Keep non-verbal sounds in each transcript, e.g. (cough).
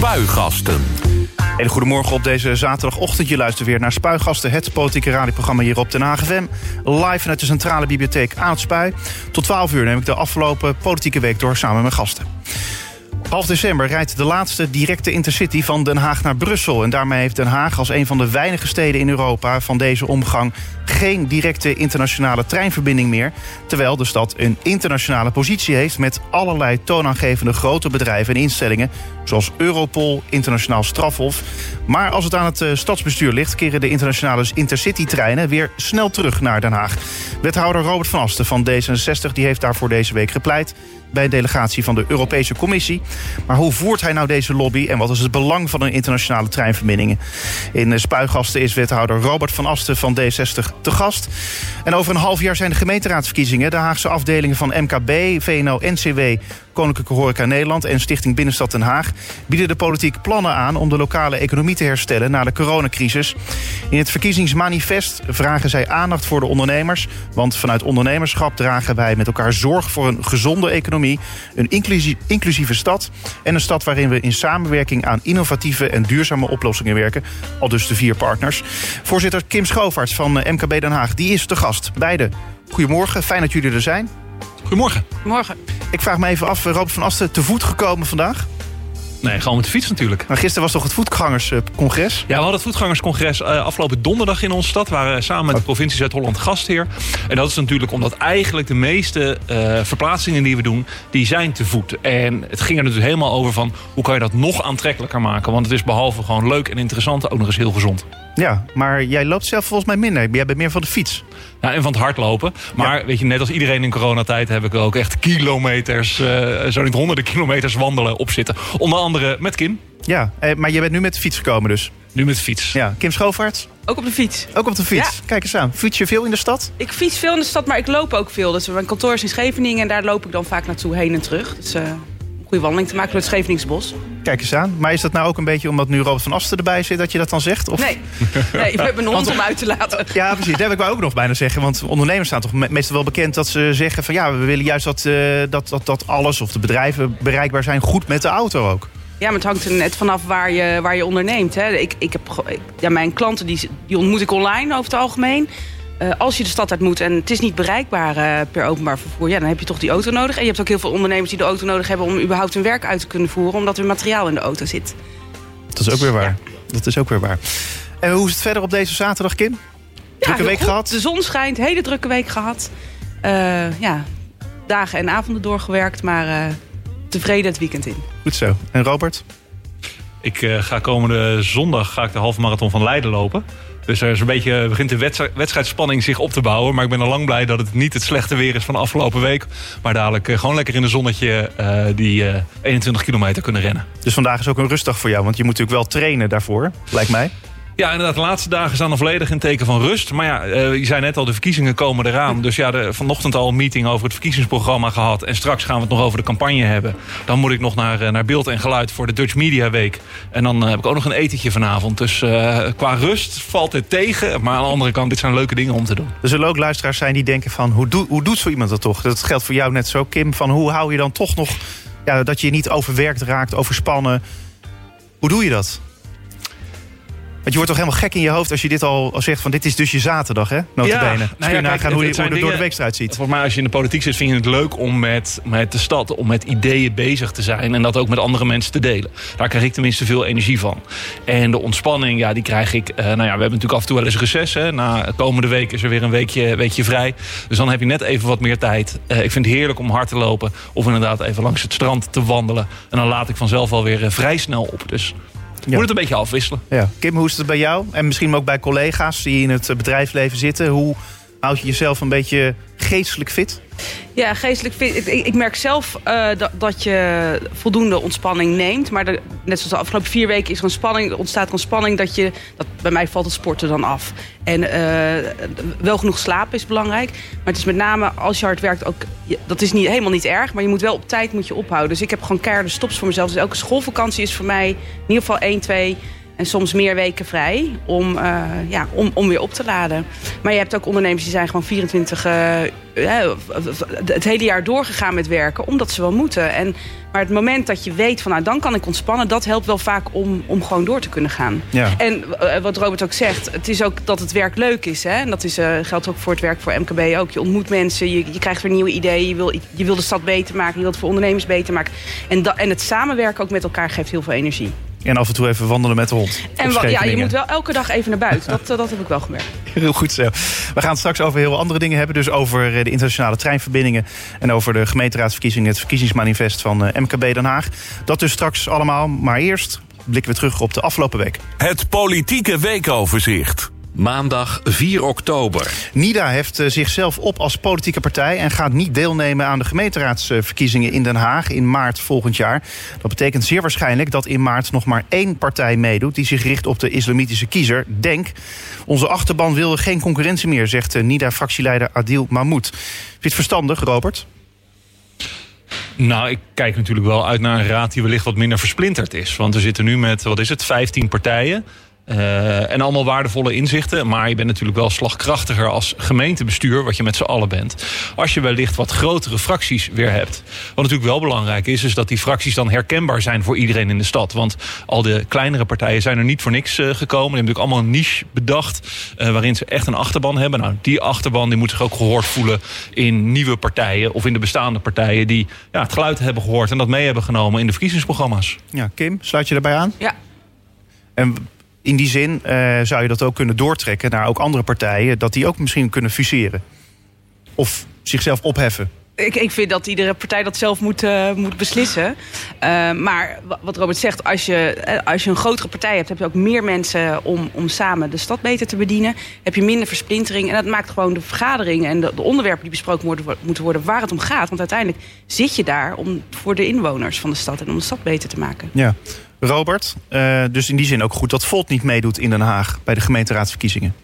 Spuigasten. En goedemorgen op deze zaterdagochtend. Je luistert weer naar Spuigasten, het politieke radioprogramma hier op Den Haag. Live vanuit de Centrale Bibliotheek aan het Spui. Tot 12 uur neem ik de afgelopen politieke week door samen met gasten. Half december rijdt de laatste directe intercity van Den Haag naar Brussel. En daarmee heeft Den Haag als een van de weinige steden in Europa van deze omgang geen directe internationale treinverbinding meer. Terwijl de stad een internationale positie heeft met allerlei toonaangevende grote bedrijven en instellingen. Zoals Europol, Internationaal Strafhof. Maar als het aan het eh, stadsbestuur ligt, keren de internationale intercity-treinen weer snel terug naar Den Haag. Wethouder Robert van Asten van D66 die heeft daarvoor deze week gepleit bij een delegatie van de Europese Commissie. Maar hoe voert hij nou deze lobby en wat is het belang van een internationale treinverbindingen? In Spuigasten is wethouder Robert van Asten van D60 te gast. En over een half jaar zijn de gemeenteraadsverkiezingen. De Haagse afdelingen van MKB, VNO, NCW, Koninklijke Horeca Nederland en Stichting Binnenstad Den Haag bieden de politiek plannen aan om de lokale economie te herstellen na de coronacrisis. In het verkiezingsmanifest vragen zij aandacht voor de ondernemers. Want vanuit ondernemerschap dragen wij met elkaar zorg voor een gezonde economie, een inclusieve stad en een stad waarin we in samenwerking aan innovatieve en duurzame oplossingen werken. Al dus de vier partners. Voorzitter Kim Schoofarts van MKB Den Haag, die is de gast. Beide, goedemorgen, fijn dat jullie er zijn. Goedemorgen. Goedemorgen. Ik vraag me even af, Robert van Asten, te voet gekomen vandaag? Nee, gewoon met de fiets natuurlijk. Maar gisteren was toch het voetgangerscongres? Ja, we hadden het voetgangerscongres uh, afgelopen donderdag in onze stad. We waren samen met de provincie Zuid-Holland gastheer. En dat is natuurlijk omdat eigenlijk de meeste uh, verplaatsingen die we doen... die zijn te voet. En het ging er natuurlijk helemaal over van... hoe kan je dat nog aantrekkelijker maken? Want het is behalve gewoon leuk en interessant ook nog eens heel gezond. Ja, maar jij loopt zelf volgens mij minder. Jij bent meer van de fiets. Ja, en van het hardlopen. Maar weet je, net als iedereen in coronatijd heb ik ook echt kilometers, uh, zo niet honderden kilometers wandelen op zitten. Onder andere met Kim. Ja, eh, maar je bent nu met de fiets gekomen dus? Nu met de fiets. Ja, Kim Schoofaerts? Ook op de fiets. Ook op de fiets. Kijk eens aan. Fiets je veel in de stad? Ik fiets veel in de stad, maar ik loop ook veel. Dus mijn kantoor is in Scheveningen en daar loop ik dan vaak naartoe heen en terug. Dus uh, goede wandeling te maken door het Scheveningsbos. Kijk eens aan. Maar is dat nou ook een beetje omdat nu Robert van Asten erbij zit dat je dat dan zegt? Of? Nee, nee we hebben een hond om uit te laten. Ja, precies. Dat heb ik wel ook nog bijna zeggen. Want ondernemers staan toch meestal wel bekend dat ze zeggen van ja, we willen juist dat, uh, dat, dat, dat alles of de bedrijven bereikbaar zijn goed met de auto ook. Ja, maar het hangt er net vanaf waar je, waar je onderneemt. Hè. Ik, ik heb, ja, mijn klanten die, die ontmoet ik online over het algemeen. Uh, als je de stad uit moet en het is niet bereikbaar uh, per openbaar vervoer... Ja, dan heb je toch die auto nodig. En je hebt ook heel veel ondernemers die de auto nodig hebben... om überhaupt hun werk uit te kunnen voeren... omdat er materiaal in de auto zit. Dat is ook weer waar. Dat is ook weer waar. En hoe is het verder op deze zaterdag, Kim? Drukke ja, week goed. gehad? De zon schijnt, hele drukke week gehad. Uh, ja, dagen en avonden doorgewerkt, maar tevreden het weekend in. Goed zo. En Robert? Ik ga komende zondag ga ik de halve marathon van Leiden lopen. Dus er is een beetje, begint de wedstrijdspanning zich op te bouwen. Maar ik ben al lang blij dat het niet het slechte weer is van de afgelopen week. Maar dadelijk gewoon lekker in de zonnetje uh, die uh, 21 kilometer kunnen rennen. Dus vandaag is ook een rustdag voor jou. Want je moet natuurlijk wel trainen daarvoor, lijkt mij. Ja, inderdaad. De laatste dagen staan volledig in teken van rust. Maar ja, uh, je zei net al, de verkiezingen komen eraan. Dus ja, vanochtend al een meeting over het verkiezingsprogramma gehad. En straks gaan we het nog over de campagne hebben. Dan moet ik nog naar, uh, naar beeld en geluid voor de Dutch Media Week. En dan uh, heb ik ook nog een etentje vanavond. Dus qua rust valt het tegen. Maar aan de andere kant, dit zijn leuke dingen om te doen. Er zullen ook luisteraars zijn die denken van... hoe, doe, hoe doet zo iemand dat toch? Dat geldt voor jou net zo, Kim. Van hoe hou je dan toch nog... Ja, dat je niet overwerkt raakt, overspannen. Hoe doe je dat? Want je wordt toch helemaal gek in je hoofd als je dit al, al zegt van dit is dus je zaterdag, hè? Notabene. Ja, nou ja, nagaan hoe, je, hoe door de week eruit ziet. Volgens mij als je in de politiek zit vind je het leuk om met, met de stad, om met ideeën bezig te zijn. En dat ook met andere mensen te delen. Daar krijg ik tenminste veel energie van. En de ontspanning, ja, die krijg ik. Uh, nou ja, we hebben natuurlijk af en toe wel eens reces. Hè. Na komende week is er weer een weekje, weekje vrij. Dus dan heb je net even wat meer tijd. Uh, ik vind het heerlijk om hard te lopen. Of inderdaad even langs het strand te wandelen. En dan laat ik vanzelf alweer uh, vrij snel op. Dus ja. Moet het een beetje afwisselen. Ja. Kim, hoe is het bij jou? En misschien ook bij collega's die in het bedrijfsleven zitten. Hoe houd je jezelf een beetje geestelijk fit? Ja, geestelijk fit. Ik, merk zelf uh, dat, dat je voldoende ontspanning neemt. Maar net zoals de afgelopen vier weken is er een spanning, ontstaat er een spanning dat je... Dat, bij mij valt het sporten dan af. En uh, wel genoeg slapen is belangrijk. Maar het is met name als je hard werkt ook... Dat is niet, helemaal niet erg, maar je moet wel op tijd moet je ophouden. Dus ik heb gewoon keiharde stops voor mezelf. Dus elke schoolvakantie is voor mij in ieder geval 1, 2... En soms meer weken vrij om, uh, ja, om, om weer op te laden. Maar je hebt ook ondernemers die zijn gewoon 24 uh, het hele jaar doorgegaan met werken, omdat ze wel moeten. En, maar het moment dat je weet van nou dan kan ik ontspannen, dat helpt wel vaak om, om gewoon door te kunnen gaan. Ja. En wat Robert ook zegt, het is ook dat het werk leuk is. Hè? En dat is, geldt ook voor het werk voor MKB ook. Je ontmoet mensen, je, je krijgt weer nieuwe ideeën, je wil, je wil de stad beter maken, je wilt het voor ondernemers beter maken. En, en het samenwerken ook met elkaar geeft heel veel energie. En af en toe even wandelen met de hond. En ja, je moet wel elke dag even naar buiten. (laughs) Dat, dat heb ik wel gemerkt. Heel goed zo. We gaan het straks over heel andere dingen hebben. Dus over de internationale treinverbindingen. En over de gemeenteraadsverkiezingen. Het verkiezingsmanifest van MKB Den Haag. Dat dus straks allemaal. Maar eerst blikken we terug op de afgelopen week. Het politieke weekoverzicht. Maandag 4 oktober. NIDA heft zichzelf op als politieke partij en gaat niet deelnemen aan de gemeenteraadsverkiezingen in Den Haag in maart volgend jaar. Dat betekent zeer waarschijnlijk dat in maart nog maar één partij meedoet die zich richt op de islamitische kiezer, Denk. Onze achterban wil geen concurrentie meer, zegt NIDA-fractieleider Adil Mahmoud. Vind je het verstandig, Robert? Nou, ik kijk natuurlijk wel uit naar een raad die wellicht wat minder versplinterd is. Want we zitten nu met, wat is het, 15 partijen. Uh, en allemaal waardevolle inzichten. Maar je bent natuurlijk wel slagkrachtiger als gemeentebestuur, wat je met z'n allen bent. Als je wellicht wat grotere fracties weer hebt. Wat natuurlijk wel belangrijk is, is dat die fracties dan herkenbaar zijn voor iedereen in de stad. Want al de kleinere partijen zijn er niet voor niks uh, gekomen. Die hebben natuurlijk allemaal een niche bedacht. Uh, waarin ze echt een achterban hebben. Nou, die achterban die moet zich ook gehoord voelen in nieuwe partijen. Of in de bestaande partijen die ja, het geluid hebben gehoord. En dat mee hebben genomen in de verkiezingsprogramma's. Ja, Kim, sluit je daarbij aan? Ja. En in die zin uh, zou je dat ook kunnen doortrekken naar ook andere partijen, dat die ook misschien kunnen fuseren. Of zichzelf opheffen. Ik, ik vind dat iedere partij dat zelf moet, uh, moet beslissen. Uh, maar wat Robert zegt, als je, als je een grotere partij hebt, heb je ook meer mensen om, om samen de stad beter te bedienen. Heb je minder versplintering. En dat maakt gewoon de vergaderingen en de, de onderwerpen die besproken worden, moeten worden waar het om gaat. Want uiteindelijk zit je daar om, voor de inwoners van de stad en om de stad beter te maken. Ja. Robert, uh, dus in die zin ook goed dat Volt niet meedoet in Den Haag bij de gemeenteraadsverkiezingen.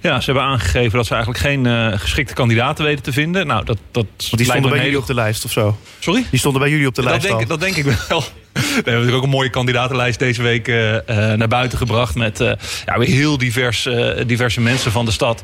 Ja, ze hebben aangegeven dat ze eigenlijk geen uh, geschikte kandidaten weten te vinden. Nou, dat, dat Want die stonden bij jullie op de lijst of zo? Sorry? Die stonden bij jullie op de dat lijst denk, al. Dat denk ik wel. We hebben natuurlijk ook een mooie kandidatenlijst deze week uh, uh, naar buiten gebracht. Met uh, ja, heel divers, diverse mensen van de stad.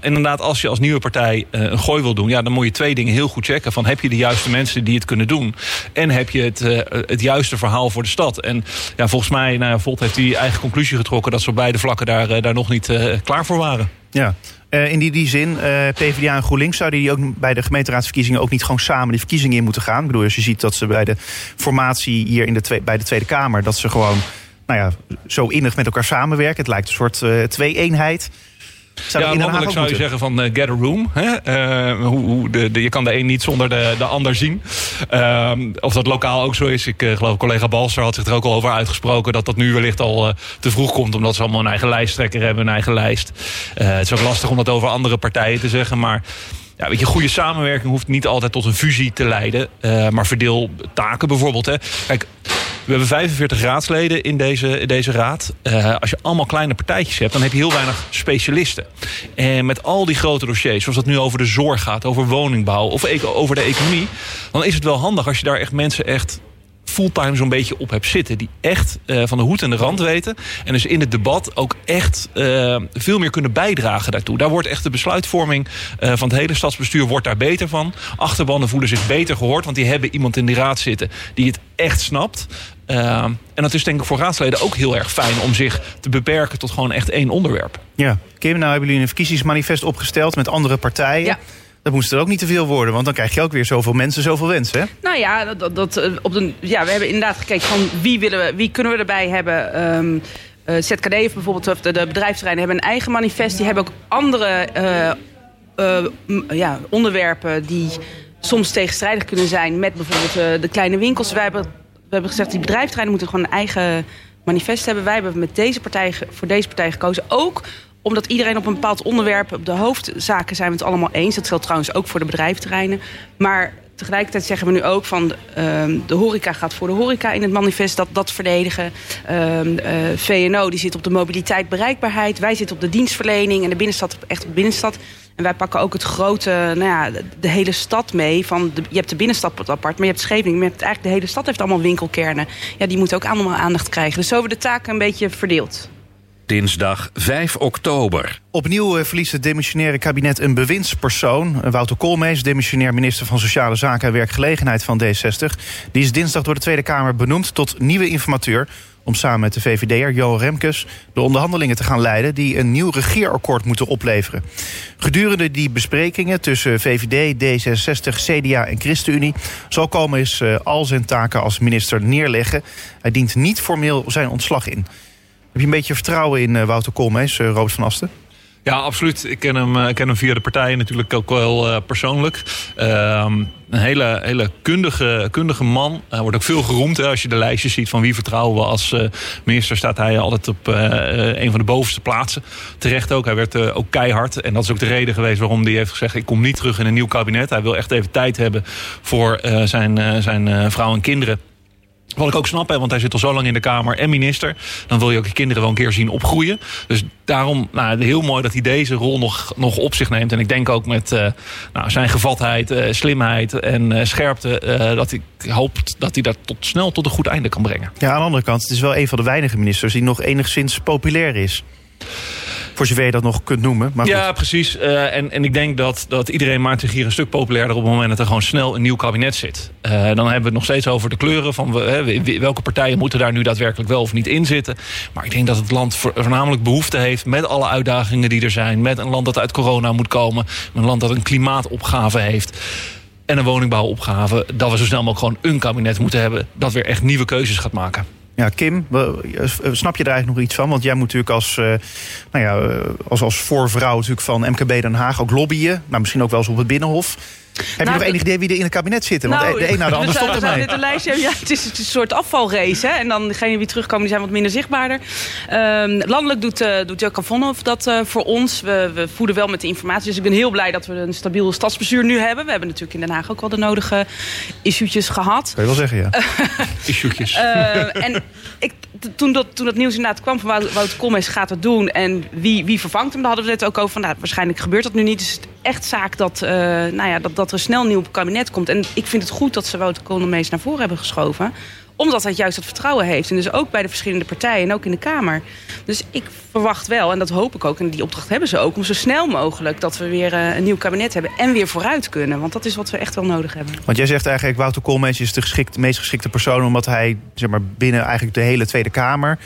inderdaad, als je als nieuwe partij een gooi wil doen, ja, dan moet je twee dingen heel goed checken. Van heb je de juiste mensen die het kunnen doen? En heb je het, het juiste verhaal voor de stad? En ja, volgens mij, nou Volt heeft die eigen conclusie getrokken dat ze op beide vlakken daar, daar nog niet klaar voor waren. Ja. Uh, in die, die zin, uh, PvdA en GroenLinks, zouden die ook bij de gemeenteraadsverkiezingen ook niet gewoon samen die verkiezingen in moeten gaan? Ik bedoel, als je ziet dat ze bij de formatie hier in de twe bij de Tweede Kamer, dat ze gewoon nou ja, zo innig met elkaar samenwerken. Het lijkt een soort uh, twee-eenheid. Zou ja, landelijk zou je zeggen van uh, get a room. Hè? Uh, hoe, hoe de, de, je kan de een niet zonder de, de ander zien. Uh, of dat lokaal ook zo is. Ik uh, geloof collega Balser had zich er ook al over uitgesproken... dat dat nu wellicht al te vroeg komt... omdat ze allemaal een eigen lijsttrekker hebben, een eigen lijst. het is ook lastig om dat over andere partijen te zeggen, maar... Ja, weet je, goede samenwerking hoeft niet altijd tot een fusie te leiden. maar verdeel taken bijvoorbeeld. Hè. Kijk, we hebben 45 raadsleden in deze, deze raad. Uh, als je allemaal kleine partijtjes hebt, dan heb je heel weinig specialisten. En met al die grote dossiers, zoals het nu over de zorg gaat, over woningbouw of over de economie, dan is het wel handig als je daar echt mensen echt fulltime zo'n beetje op hebt zitten. Die echt uh, van de hoed en de rand weten. En dus in het debat ook echt uh, veel meer kunnen bijdragen daartoe. Daar wordt echt de besluitvorming van het hele stadsbestuur wordt daar beter van. Achterbannen voelen zich beter gehoord. Want die hebben iemand in die raad zitten die het echt snapt. Uh, en dat is denk ik voor raadsleden ook heel erg fijn om zich te beperken tot gewoon echt één onderwerp. Ja, Kim, nou hebben jullie een verkiezingsmanifest opgesteld met andere partijen. Ja. Dat moest er ook niet te veel worden, want dan krijg je ook weer zoveel mensen, zoveel wensen. Hè? Nou ja, dat, dat, op de, ja, we hebben inderdaad gekeken van wie, willen we, wie kunnen we erbij hebben. Um, uh, ZKD heeft bijvoorbeeld, de, de bedrijfsterreinen hebben een eigen manifest. Die hebben ook andere uh, uh, ja, onderwerpen die soms tegenstrijdig kunnen zijn met bijvoorbeeld de kleine winkels. Wij hebben, we hebben gezegd, die bedrijfsterreinen moeten gewoon een eigen manifest hebben. Wij hebben met deze partij, voor deze partij gekozen. Ook omdat iedereen op een bepaald onderwerp, op de hoofdzaken zijn we het allemaal eens. Dat geldt trouwens ook voor de bedrijfterreinen. Maar tegelijkertijd zeggen we nu ook van uh, de horeca gaat voor de horeca in het manifest dat, dat verdedigen. Uh, uh, VNO die zit op de mobiliteit, bereikbaarheid. Wij zitten op de dienstverlening en de binnenstad echt op de binnenstad. En wij pakken ook het grote, nou ja, de, hele stad mee. Van de, je hebt de binnenstad apart, maar je hebt Scheveningen. Maar je hebt eigenlijk de hele stad heeft allemaal winkelkernen. Ja, die moeten ook allemaal aandacht krijgen. Dus zo hebben we de taken een beetje verdeeld. Dinsdag 5 oktober. Opnieuw eh, verliest het demissionaire kabinet een bewindspersoon. Eh, Wouter Koolmees, demissionair minister van Sociale Zaken en Werkgelegenheid van D60. Die is dinsdag door de Tweede Kamer benoemd tot nieuwe informateur om samen met de VVD'er Johan Remkes de onderhandelingen te gaan leiden die een nieuw regeerakkoord moeten opleveren. Gedurende die besprekingen tussen VVD, D66, CDA en ChristenUnie zal Koolmees eh, al zijn taken als minister neerleggen. Hij dient niet formeel zijn ontslag in. Heb je een beetje vertrouwen in eh, Wouter Koolmees, eh, Robert van Asten? Ja, absoluut. Ik ken hem, eh, ken hem via de partijen natuurlijk ook wel eh, persoonlijk. Ehm, een hele, hele kundige, kundige man. Hij wordt ook veel geroemd. Hè. Als je de lijstjes ziet van wie vertrouwen we als eh, minister... staat hij altijd op een van de bovenste plaatsen. Terecht ook. Hij werd ook keihard. En dat is ook de reden geweest waarom hij heeft gezegd... ik kom niet terug in een nieuw kabinet. Hij wil echt even tijd hebben voor zijn, zijn vrouw en kinderen. Wat ik ook snap, want hij zit al zo lang in de Kamer en minister. Dan wil je ook je kinderen wel een keer zien opgroeien. Dus daarom nou, heel mooi dat hij deze rol nog, nog op zich neemt. En ik denk ook met eh, nou, zijn gevatheid, eh, slimheid en eh, scherpte... dat ik hoop dat hij dat tot, snel tot een goed einde kan brengen. Ja, aan de andere kant, het is wel een van de weinige ministers die nog enigszins populair is. Voor zover je dat nog kunt noemen. Maar ja, goed. precies. Eh, en, en ik denk dat, dat iedereen maakt zich hier een stuk populairder... op het moment dat er gewoon snel een nieuw kabinet zit. Eh, dan hebben we het nog steeds over de kleuren... van we- welke partijen moeten daar nu daadwerkelijk wel of niet in zitten. Maar ik denk dat het land voor- voornamelijk behoefte heeft... met alle uitdagingen die er zijn. Met een land dat uit corona moet komen. Een land dat een klimaatopgave heeft. En een woningbouwopgave. Dat we zo snel mogelijk gewoon een kabinet moeten hebben... dat weer echt nieuwe keuzes gaat maken. Ja, Kim, eh, snap je daar eigenlijk nog iets van? Want jij moet natuurlijk als, eh, nou ja, eh, als, als voorvrouw natuurlijk van MKB Den Haag ook lobbyen. Nou, misschien ook wel eens op het Binnenhof. Heb je Nou, nog enig idee wie er in het kabinet zitten? Want Nou, de een na de ander stopt ermee. dit een lijstje. Ja, het, is, het een soort afvalrace. Hè? En dan degenen die terugkomen, die zijn wat minder zichtbaarder. Ehm, landelijk doet, eh doet Jacques Vonhoff dat eh, voor ons. We, we voeden wel met de informatie. Dus ik ben heel blij dat we een stabiel stadsbestuur nu hebben. We hebben natuurlijk in Den Haag ook wel de nodige issuetjes gehad. Kan je wel zeggen, ja. (laughs) Issuetjes. Eh, en ik, toen, dat, toen dat nieuws inderdaad kwam van Wout- Wouter Koolmees gaat het doen... en wie, wie vervangt hem, daar hadden we het ook over van... Nou, waarschijnlijk gebeurt dat nu niet. Dus echt zaak dat, eh, nou ja, dat, dat er snel een nieuw kabinet komt. En ik vind het goed dat ze Wouter Koolmees naar voren hebben geschoven omdat hij juist dat vertrouwen heeft. En dus ook bij de verschillende partijen en ook in de Kamer. Dus ik verwacht wel, en dat hoop ik ook... en die opdracht hebben ze ook, om zo snel mogelijk... dat we weer eh, een nieuw kabinet hebben en weer vooruit kunnen. Want dat is wat we echt wel nodig hebben. Want jij zegt eigenlijk, Wouter Koolmees is de geschikt, meest geschikte persoon... omdat hij zeg maar, binnen eigenlijk de hele Tweede Kamer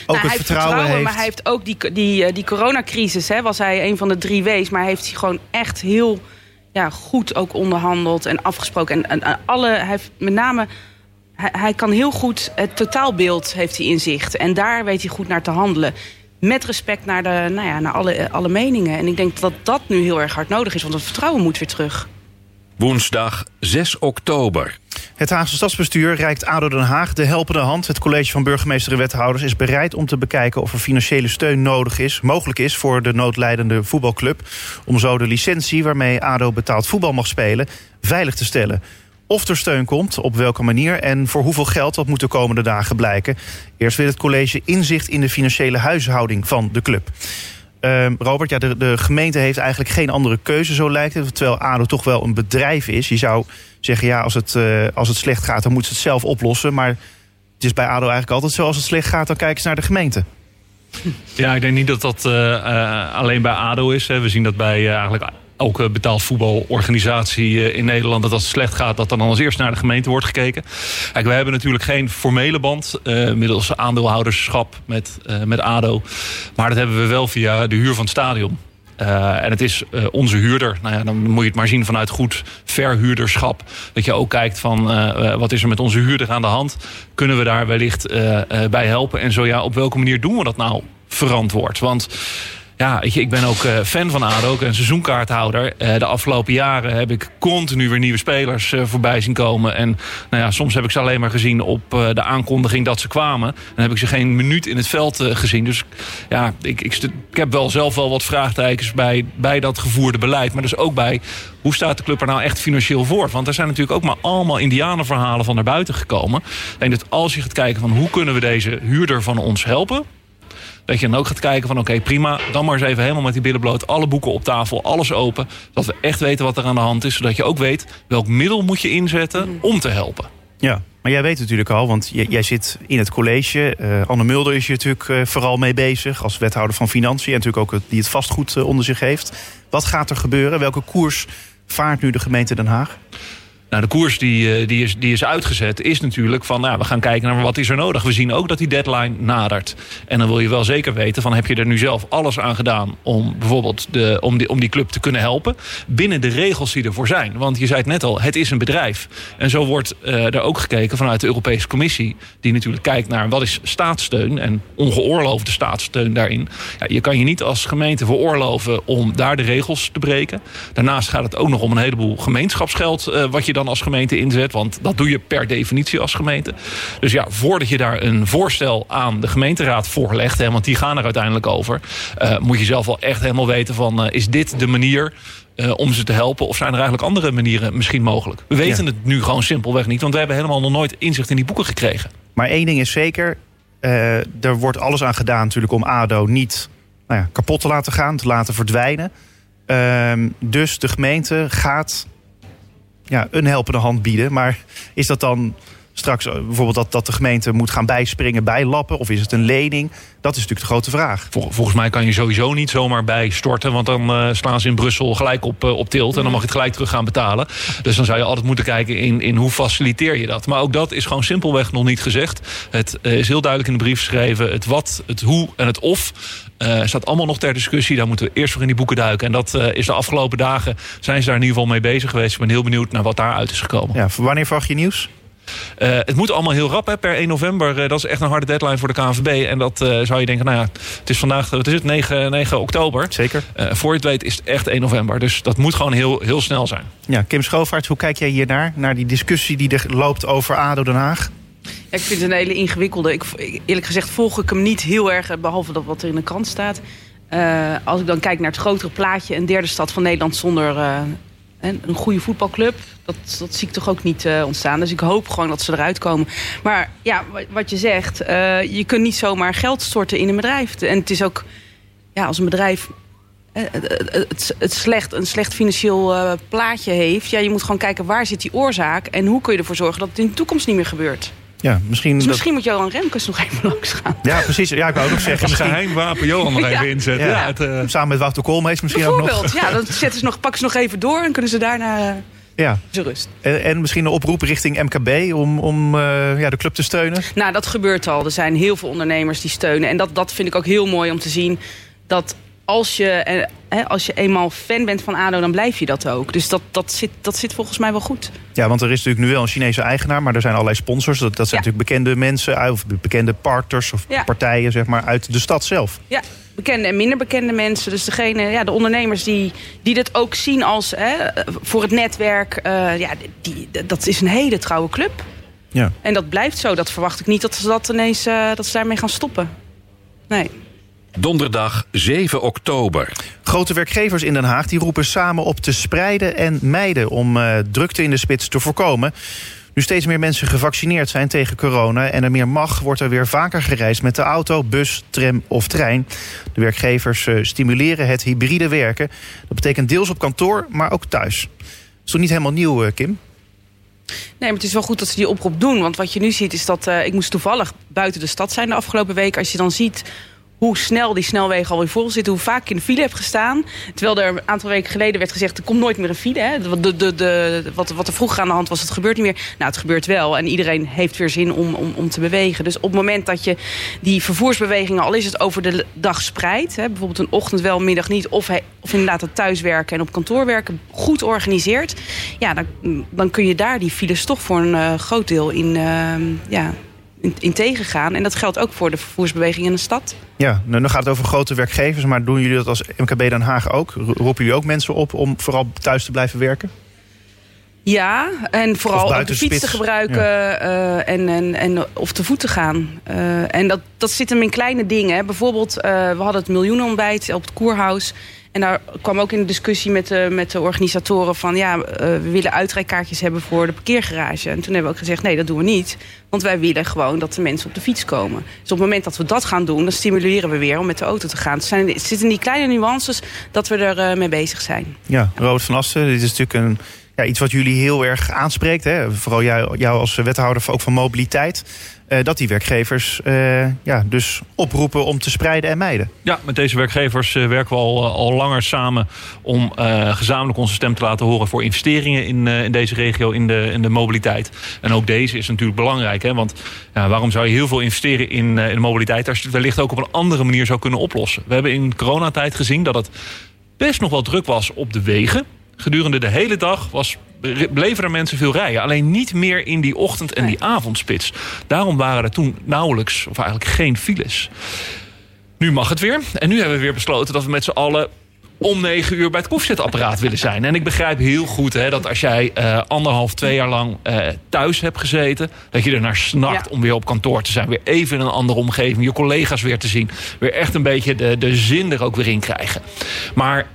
ook Nou, het hij heeft vertrouwen heeft. maar hij heeft ook die, die, eh, die coronacrisis. Hè, was hij een van de drie W's. Maar hij heeft hij gewoon echt heel ja, goed ook onderhandeld en afgesproken. En, en, en alle, hij heeft met name... Hij, hij kan heel goed het totaalbeeld heeft hij in zicht. En daar weet hij goed naar te handelen. Met respect naar, de, nou ja, naar alle, alle meningen. En ik denk dat dat nu heel erg hard nodig is. Want het vertrouwen moet weer terug. Woensdag 6 oktober. Het Haagse stadsbestuur reikt ADO Den Haag de helpende hand. Het college van burgemeester en wethouders is bereid om te bekijken... of er financiële steun nodig is, mogelijk is voor de noodlijdende voetbalclub... om zo de licentie waarmee ADO betaald voetbal mag spelen veilig te stellen. Of er steun komt, op welke manier en voor hoeveel geld... dat moet de komende dagen blijken. Eerst wil het college inzicht in de financiële huishouding van de club. Ehm, Robert, ja, de, de gemeente heeft eigenlijk geen andere keuze, zo lijkt het. Terwijl ADO toch wel een bedrijf is. Je zou zeggen, ja, als het, eh, als het slecht gaat, dan moet ze het zelf oplossen. Maar het is bij ADO eigenlijk altijd zo, als het slecht gaat, dan kijken ze naar de gemeente. Ja, ik denk niet dat dat eh, eh, alleen bij ADO is. Hè. We zien dat bij eigenlijk elke betaald voetbalorganisatie eh, in Nederland... dat als het slecht gaat, dat dan als eerst naar de gemeente wordt gekeken. Kijk, we hebben natuurlijk geen formele band... eh, middels aandeelhouderschap met, eh, met ADO. Maar dat hebben we wel via de huur van het stadion. En het is onze huurder. Nou ja, dan moet je het maar zien vanuit goed verhuurderschap. Dat je ook kijkt van wat is er met onze huurder aan de hand. Kunnen we daar wellicht bij helpen? En zo ja, op welke manier doen we dat nou verantwoord? Want ja, ik ben ook eh, fan van ADO, ook een seizoenkaarthouder. Eh, de afgelopen jaren heb ik continu weer nieuwe spelers eh, voorbij zien komen. En nou ja, soms heb ik ze alleen maar gezien op de aankondiging dat ze kwamen. Dan heb ik ze geen minuut in het veld gezien. Dus ja, ik, ik, heb wel zelf wel wat vraagtekens bij, bij dat gevoerde beleid. Maar dus ook bij, hoe staat de club er nou echt financieel voor? Want er zijn natuurlijk ook maar allemaal indianenverhalen van naar buiten gekomen. Denk dat als je gaat kijken van hoe kunnen we deze huurder van ons helpen Dat je dan ook gaat kijken van oké, prima. Dan maar eens even helemaal met die billen bloot. Alle boeken op tafel, alles open. Dat we echt weten wat er aan de hand is. Zodat je ook weet welk middel moet je inzetten om te helpen. Ja, maar jij weet natuurlijk al, want jij, jij zit in het college. Eh, Anne Mulder is je natuurlijk eh, vooral mee bezig als wethouder van Financiën. En natuurlijk ook het- die het vastgoed eh, onder zich heeft. Wat gaat er gebeuren? Welke koers vaart nu de gemeente Den Haag? Nou, de koers die, eh, die, is, die is uitgezet is natuurlijk van... Nou, we gaan kijken naar wat is er nodig. We zien ook dat die deadline nadert. En dan wil je wel zeker weten van... heb je er nu zelf alles aan gedaan om bijvoorbeeld de, om die, om die club te kunnen helpen... binnen de regels die ervoor zijn. Want je zei het net al, het is een bedrijf. En zo wordt eh, er ook gekeken vanuit de Europese Commissie... die natuurlijk kijkt naar wat is staatssteun... en ongeoorloofde staatssteun daarin. Ja, je kan je niet als gemeente veroorloven om daar de regels te breken. Daarnaast gaat het ook nog om een heleboel gemeenschapsgeld... eh, wat je dan als gemeente inzet. Want dat doe je per definitie als gemeente. Dus ja, voordat je daar een voorstel aan de gemeenteraad voorlegt... Hè, want die gaan er uiteindelijk over... eh, moet je zelf wel echt helemaal weten van... eh, is dit de manier eh, om ze te helpen? Of zijn er eigenlijk andere manieren misschien mogelijk? We weten Ja. het nu gewoon simpelweg niet. Want we hebben helemaal nog nooit inzicht in die boeken gekregen. Maar één ding is zeker. er wordt alles aan gedaan natuurlijk om ADO niet nou ja, kapot te laten gaan. Te laten verdwijnen. Ehm, dus de gemeente gaat ja, een helpende hand bieden. Maar is dat dan straks eh, bijvoorbeeld dat, dat de gemeente moet gaan bijspringen, bijlappen? Of is het een lening? Dat is natuurlijk de grote vraag. Vol- volgens mij kan je sowieso niet zomaar bijstorten. Want dan eh, slaan ze in Brussel gelijk op, eh, op tilt. En dan mag je het gelijk terug gaan betalen. Dus dan zou je altijd moeten kijken in, in hoe faciliteer je dat. Maar ook dat is gewoon simpelweg nog niet gezegd. Het is heel duidelijk in de brief geschreven. Het wat, het hoe en het of eh, staat allemaal nog ter discussie. Daar moeten we eerst voor in die boeken duiken. En dat eh, is de afgelopen dagen zijn ze daar in ieder geval mee bezig geweest. Ik ben heel benieuwd naar wat daaruit is gekomen. Ja, wanneer verwacht je nieuws? Eh, het moet allemaal heel rap, hè, per 1 november. Dat is echt een harde deadline voor de KNVB. En dat zou je denken, nou ja, het is vandaag, wat is het, 9, 9 oktober. Zeker. Voor je het weet is het echt 1 november. Dus dat moet gewoon heel, heel snel zijn. Ja, Kim Schoofaerts, hoe kijk jij hiernaar? Naar die discussie die er loopt over ADO Den Haag? Ik vind het een hele ingewikkelde. Ik, eerlijk gezegd volg ik hem niet heel erg, eh, behalve dat wat er in de krant staat. Eh, als ik dan kijk naar het grotere plaatje, een derde stad van Nederland zonder eh, een, goede voetbalclub. Dat, dat zie ik toch ook niet ontstaan. Dus ik hoop gewoon dat ze eruit komen. Maar ja, wa- wat je zegt, je kunt niet zomaar geld storten in een bedrijf. En het is ook, ja, als een bedrijf het, het, slecht, een slecht financieel plaatje heeft. Ja, je moet gewoon kijken waar zit die oorzaak. En hoe kun je ervoor zorgen dat het in de toekomst niet meer gebeurt. Ja, misschien. Dus dat- misschien moet Johan Remkes nog even (laughs) langs gaan. Ja, precies. Ja, ik wou ook nog zeggen. Een Misschien, geheimwapen Johan nog (laughs) even Ja. inzetten. Ja. Ja, het, eh, samen met Wouter Koolmees misschien ook nog. Bijvoorbeeld, ja, dan zetten ze nog, pakken ze nog even door en kunnen ze daarna eh, Ja. ze rust. En, en misschien een oproep richting MKB om, om eh, ja, de club te steunen. Nou, dat gebeurt al. Er zijn heel veel ondernemers die steunen. En dat, dat vind ik ook heel mooi om te zien. Dat als je, eh, als je eenmaal fan bent van ADO, dan blijf je dat ook. Dus dat, dat, zit, dat zit volgens mij wel goed. Ja, want er is natuurlijk nu wel een Chinese eigenaar, maar er zijn allerlei sponsors. Dat, dat zijn Ja. natuurlijk bekende mensen uit- of bekende partners of Ja. partijen zeg maar, uit de stad zelf. Ja, bekende en minder bekende mensen. Dus degene, ja, de ondernemers die, die dit ook zien als hè, voor het netwerk. eh, ja, die, dat is een hele trouwe club. Ja. En dat blijft zo. Dat verwacht ik niet dat ze dat ineens eh, dat ze daarmee gaan stoppen. Nee. Donderdag 7 oktober. Grote werkgevers in Den Haag die roepen samen op te spreiden en mijden om eh, drukte in de spits te voorkomen. Nu steeds meer mensen gevaccineerd zijn tegen corona en er meer mag, wordt er weer vaker gereisd met de auto, bus, tram of trein. De werkgevers eh, stimuleren het hybride werken. Dat betekent deels op kantoor, maar ook thuis. Dat is toch niet helemaal nieuw, eh, Kim? Nee, maar het is wel goed dat ze die oproep doen. Want wat je nu ziet is dat... eh, ik moest toevallig buiten de stad zijn de afgelopen week. Als je dan ziet hoe snel die snelwegen alweer vol zitten... hoe vaak ik in de file heb gestaan. Terwijl er een aantal weken geleden werd gezegd... er komt nooit meer een file. Hè. De, de, de, wat, wat er vroeger aan de hand was, het gebeurt niet meer. Nou, het gebeurt wel. En iedereen heeft weer zin om, om, om te bewegen. Dus op het moment dat je die vervoersbewegingen... al is het over de dag spreidt... Bijvoorbeeld een ochtend wel, middag niet... of, of inderdaad het thuiswerken en op kantoor werken... goed organiseert... ja, dan, dan kun je daar die files toch voor een eh, groot deel in... eh, ja, in, tegengaan. En dat geldt ook voor de vervoersbeweging in de stad. Ja, dan gaat het over grote werkgevers, maar doen jullie dat als MKB Den Haag ook? Ro- Roepen jullie ook mensen op om vooral thuis te blijven werken? Ja, en vooral ook de fiets te gebruiken eh, en, en, en of te voet te gaan. Eh, en dat, dat zit hem in kleine dingen. Bijvoorbeeld, eh, we hadden het miljoenenontbijt op het Koerhuis. En daar kwam ook in de discussie met de, met de organisatoren van... ja, uh, we willen uitrijkaartjes hebben voor de parkeergarage. En toen hebben we ook gezegd, nee, dat doen we niet. Want wij willen gewoon dat de mensen op de fiets komen. Dus op het moment dat we dat gaan doen, dan stimuleren we weer om met de auto te gaan. Het, zijn, het zitten die kleine nuances dat we er uh, mee bezig zijn. Ja, Robert van Asten, dit is natuurlijk een ja, iets wat jullie heel erg aanspreekt. Hè? Vooral jou, jou als wethouder ook van mobiliteit. Uh, dat die werkgevers uh, ja, dus oproepen om te spreiden en mijden. Ja, met deze werkgevers uh, werken we al, al langer samen om gezamenlijk onze stem te laten horen voor investeringen in, in deze regio, in de, in de mobiliteit. En ook deze is natuurlijk belangrijk. Hè? Want ja, waarom zou je heel veel investeren in, in de mobiliteit als je het wellicht ook op een andere manier zou kunnen oplossen? We hebben in coronatijd gezien dat het best nog wel druk was op de wegen. Gedurende de hele dag was, bleven er mensen veel rijden. Alleen niet meer in die ochtend- en die avondspits. Daarom waren er toen nauwelijks, of eigenlijk geen files. Nu mag het weer. En nu hebben we weer besloten dat we met z'n allen om negen uur bij het koffiezetapparaat willen zijn. En ik begrijp heel goed hè, dat als jij uh, anderhalf, twee jaar lang uh, thuis hebt gezeten... dat je er naar snakt ja. om weer op kantoor te zijn. Weer even in een andere omgeving, je collega's weer te zien. Weer echt een beetje de, de zin er ook weer in krijgen. Maar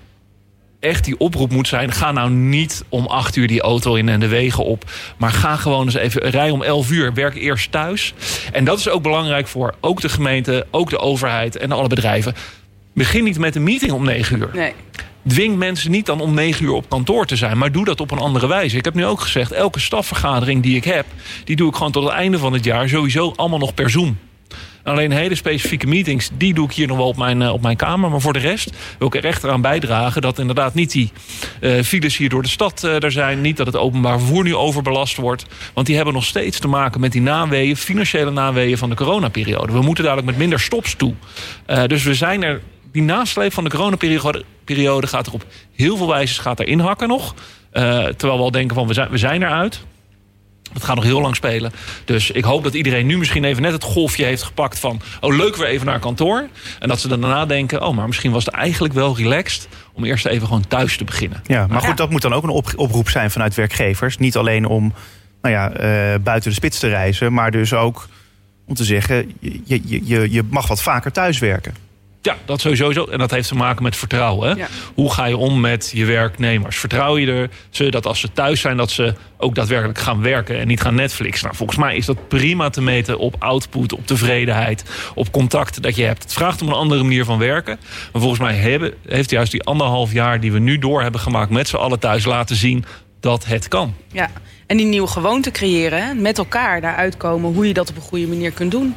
echt die oproep moet zijn... ga nou niet om acht uur die auto in en de wegen op. Maar ga gewoon eens even rij om elf uur. Werk eerst thuis. En dat is ook belangrijk voor ook de gemeente, ook de overheid en alle bedrijven. Begin niet met een meeting om negen uur. Nee. Dwing mensen niet dan om negen uur op kantoor te zijn. Maar doe dat op een andere wijze. Ik heb nu ook gezegd, elke stafvergadering die ik heb... die doe ik gewoon tot het einde van het jaar sowieso allemaal nog per Zoom. Alleen hele specifieke meetings, die doe ik hier nog wel op mijn, op mijn kamer. Maar voor de rest wil ik er echt eraan bijdragen... dat inderdaad niet die uh, files hier door de stad uh, er zijn. Niet dat het openbaar vervoer nu overbelast wordt. Want die hebben nog steeds te maken met die naweeën... financiële naweeën van de coronaperiode. We moeten dadelijk met minder stops toe. Dus we zijn er... Die nasleep van de coronaperiode gaat er op heel veel wijzes gaat er inhakken nog. terwijl we al denken van we zijn, we zijn eruit. Het gaat nog heel lang spelen. Dus ik hoop dat iedereen nu misschien even net het golfje heeft gepakt van... oh, leuk weer even naar kantoor. En dat ze dan daarna denken... oh, maar misschien was het eigenlijk wel relaxed... om eerst even gewoon thuis te beginnen. Ja, maar goed, dat moet dan ook een op oproep zijn vanuit werkgevers. Niet alleen om nou ja, uh, buiten de spits te reizen... maar dus ook om te zeggen... je, je, je, je mag wat vaker thuiswerken. Ja, dat sowieso. En dat heeft te maken met vertrouwen. Hè? Ja. Hoe ga je om met je werknemers? Vertrouw je er ze dat als ze thuis zijn, dat ze ook daadwerkelijk gaan werken en niet gaan Netflix? Nou, volgens mij is dat prima te meten op output, op tevredenheid, op contact dat je hebt. Het vraagt om een andere manier van werken. Maar volgens mij hebben, heeft juist die anderhalf jaar die we nu door hebben gemaakt met z'n allen thuis laten zien dat het kan. Ja, en die nieuwe gewoonte creëren, met elkaar daaruit komen hoe je dat op een goede manier kunt doen.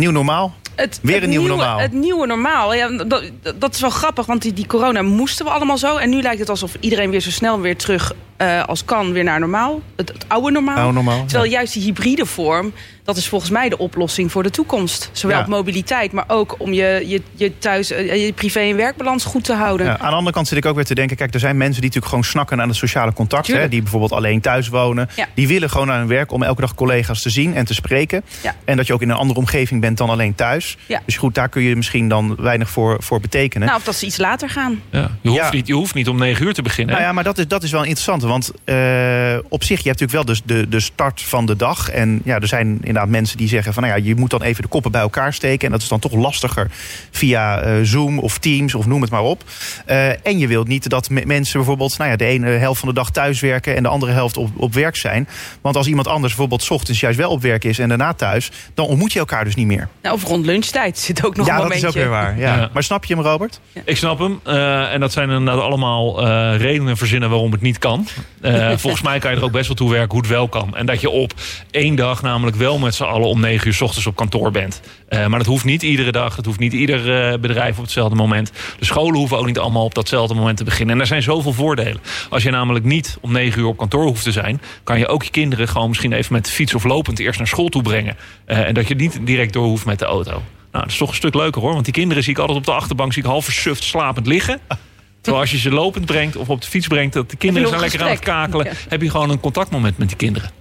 Nieuw normaal? Het, Weer het een nieuwe nieuwe, normaal. Het nieuwe normaal. Ja, dat, dat is wel grappig, want die, die corona moesten we allemaal zo. En nu lijkt het alsof iedereen weer zo snel weer terug uh, als kan weer naar normaal. Het, het oude normaal. Oude normaal Terwijl ja. juist die hybride vorm, dat is volgens mij de oplossing voor de toekomst. Zowel Ja. op mobiliteit, maar ook om je, je, je thuis, uh, je privé- en werkbalans goed te houden. Ja, aan de andere kant zit ik ook weer te denken... kijk, er zijn mensen die natuurlijk gewoon snakken aan het sociale contact. Hè, die bijvoorbeeld alleen thuis wonen. Ja. Die willen gewoon naar hun werk om elke dag collega's te zien en te spreken. Ja. En dat je ook in een andere omgeving bent dan alleen thuis. Ja. Dus goed, daar kun je misschien dan weinig voor, voor betekenen. Nou, of dat ze iets later gaan. Ja. Je, hoeft Ja. niet, je hoeft niet om negen uur te beginnen. Nou ja, maar dat is, dat is wel interessant. Want eh, op zich, je hebt natuurlijk wel dus de, de start van de dag. En ja, er zijn inderdaad mensen die zeggen van... nou ja, je moet dan even de koppen bij elkaar steken. En dat is dan toch lastiger via eh, Zoom of Teams of noem het maar op. Eh, en je wilt niet dat me- mensen bijvoorbeeld... nou ja, de ene helft van de dag thuis werken... en de andere helft op, op werk zijn. Want als iemand anders bijvoorbeeld 's ochtends juist wel op werk is... en daarna thuis, dan ontmoet je elkaar dus niet meer. Nou, of rond lunchtijd zit ook nog ja, een dat momentje. is ook weer waar. Ja. Ja. Maar snap je hem, Robert? Ik snap hem. Eh, en dat zijn inderdaad allemaal eh, redenen verzinnen waarom het niet kan. Eh, (laughs) volgens mij kan je er ook best wel toe werken hoe het wel kan. En dat je op één dag namelijk wel met z'n allen om negen uur 's ochtends op kantoor bent. Eh, maar dat hoeft niet iedere dag. Het hoeft niet ieder eh, bedrijf op hetzelfde moment. De scholen hoeven ook niet allemaal op datzelfde moment te beginnen. En er zijn zoveel voordelen. Als je namelijk niet om negen uur op kantoor hoeft te zijn... kan je ook je kinderen gewoon misschien even met de fiets of lopend eerst naar school toe brengen. Eh, en dat je niet direct door hoeft met de auto. Nou, dat is toch een stuk leuker hoor. Want die kinderen zie ik altijd op de achterbank... zie ik half versuft slapend liggen. Terwijl als je ze lopend brengt of op de fiets brengt... dat de kinderen zijn lekker aan het kakelen... Ja. heb je gewoon een contactmoment met die kinderen.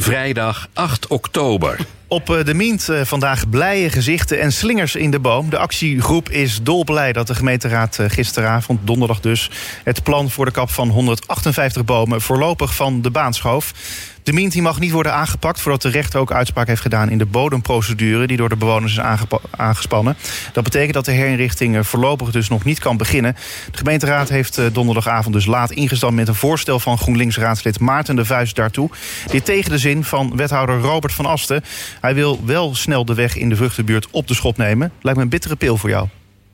Vrijdag 8 oktober. Op eh, de Mient eh, vandaag blije gezichten en slingers in de boom. De actiegroep is dolblij dat de gemeenteraad eh, gisteravond, donderdag dus... het plan voor de kap van 158 bomen voorlopig van de baan schoof. De Mient die mag niet worden aangepakt voordat de rechter ook uitspraak heeft gedaan... in de bodemprocedure die door de bewoners is aangespannen. Dat betekent dat de herinrichting voorlopig dus nog niet kan beginnen. De gemeenteraad heeft donderdagavond dus laat ingestemd met een voorstel van GroenLinks-raadslid Maarten de Vuist daartoe. Dit tegen de zin van wethouder Robert van Asten. Hij wil wel snel de weg in de vruchtenbuurt op de schop nemen. Lijkt me een bittere pil voor jou.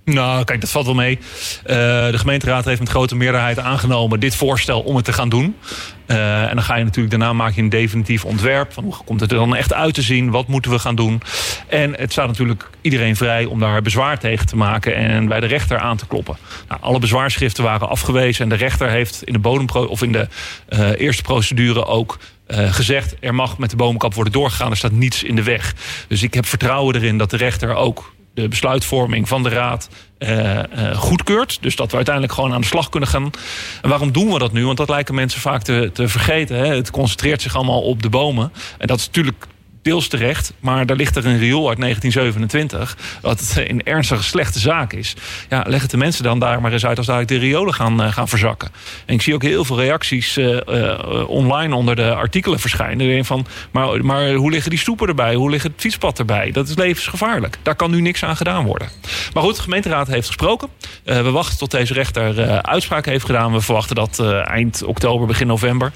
Nou, kijk, dat valt wel mee. Uh, de gemeenteraad heeft met grote meerderheid aangenomen dit voorstel om het te gaan doen. Uh, en dan ga je natuurlijk daarna maak je een definitief ontwerp. Van hoe komt het er dan echt uit te zien? Wat moeten we gaan doen? En het staat natuurlijk iedereen vrij om daar bezwaar tegen te maken en bij de rechter aan te kloppen. Nou, alle bezwaarschriften waren afgewezen en de rechter heeft in de bodempro of in de uh, eerste procedure ook uh, gezegd... er mag met de bomenkap worden doorgegaan, er staat niets in de weg. Dus ik heb vertrouwen erin dat de rechter ook de besluitvorming van de Raad uh, uh, goedkeurt. Dus dat we uiteindelijk gewoon aan de slag kunnen gaan. En waarom doen we dat nu? Want dat lijken mensen vaak te, te vergeten. Hè? Het concentreert zich allemaal op de bomen. En dat is natuurlijk deels terecht. Maar daar ligt er een riool uit 1927. Wat een ernstige slechte zaak is. Ja, leg het de mensen dan daar maar eens uit als daar de riolen gaan, uh, gaan verzakken. En ik zie ook heel veel reacties uh, uh, online onder de artikelen verschijnen. Van, maar, maar hoe liggen die stoepen erbij? Hoe ligt het fietspad erbij? Dat is levensgevaarlijk. Daar kan nu niks aan gedaan worden. Maar goed, de gemeenteraad heeft gesproken. we wachten tot deze rechter uitspraak heeft gedaan. We verwachten dat eind oktober, begin november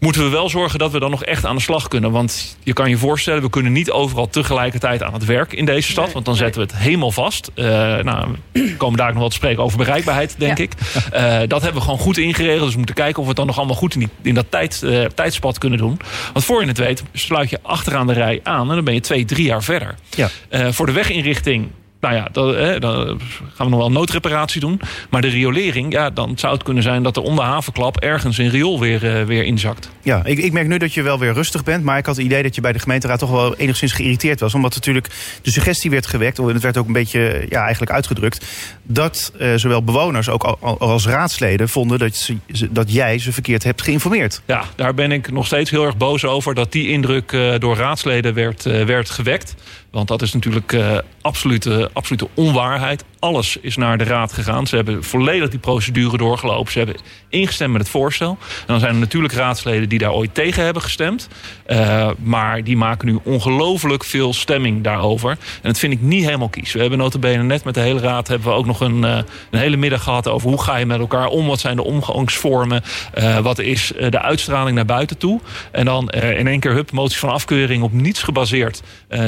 moeten we wel zorgen dat we dan nog echt aan de slag kunnen. Want je kan je voorstellen, we kunnen niet overal tegelijkertijd aan het werk in deze stad. want dan zetten we het helemaal vast. Uh, nou, we komen daar nog wel te spreken over bereikbaarheid, denk ik. Uh, dat hebben we gewoon goed ingeregeld. Dus we moeten kijken of we het dan nog allemaal goed in, die, in dat tijd, uh, tijdspad kunnen doen. Want voor je het weet, sluit je achteraan de rij aan en dan ben je twee, drie jaar verder. Ja. voor de weginrichting nou ja, dan, dan, gaan we nog wel noodreparatie doen. Maar de riolering, ja, dan zou het kunnen zijn dat er onder havenklap ergens een riool weer, uh, weer inzakt. Ja, ik, ik merk nu dat je wel weer rustig bent. Maar ik had het idee dat je bij de gemeenteraad toch wel enigszins geïrriteerd was. Omdat natuurlijk de suggestie werd gewekt, en het werd ook een beetje ja, eigenlijk uitgedrukt. Dat uh, zowel bewoners ook als raadsleden vonden dat, ze, dat jij ze verkeerd hebt geïnformeerd. Ja, daar ben ik nog steeds heel erg boos over dat die indruk uh, door raadsleden werd, werd gewekt. Want dat is natuurlijk absolute, absolute onwaarheid. Alles is naar de raad gegaan. Ze hebben volledig die procedure doorgelopen. Ze hebben ingestemd met het voorstel. En dan zijn er natuurlijk raadsleden die daar ooit tegen hebben gestemd. Uh, maar die maken nu ongelooflijk veel stemming daarover. En dat vind ik niet helemaal kies. We hebben notabene net met de hele raad... hebben we ook nog een, uh, een hele middag gehad over... hoe ga je met elkaar om? Wat zijn de omgangsvormen? Uh, wat is de uitstraling naar buiten toe? En dan in één keer, hup, motie van afkeuring... op niets gebaseerd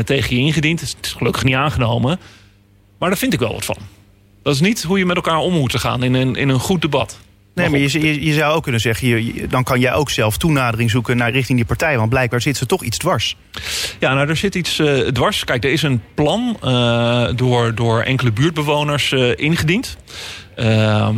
tegen je ingediend. Het is gelukkig niet aangenomen. Maar daar vind ik wel wat van. Dat is niet hoe je met elkaar om moet gaan in een, in een goed debat. Nee, maar je, je, je, zou ook kunnen zeggen, je, dan kan jij ook zelf toenadering zoeken naar richting die partij. Want blijkbaar zit ze toch iets dwars. Ja, nou, er zit iets uh, dwars. Kijk, er is een plan uh, door, door enkele buurtbewoners uh, ingediend. Ehm,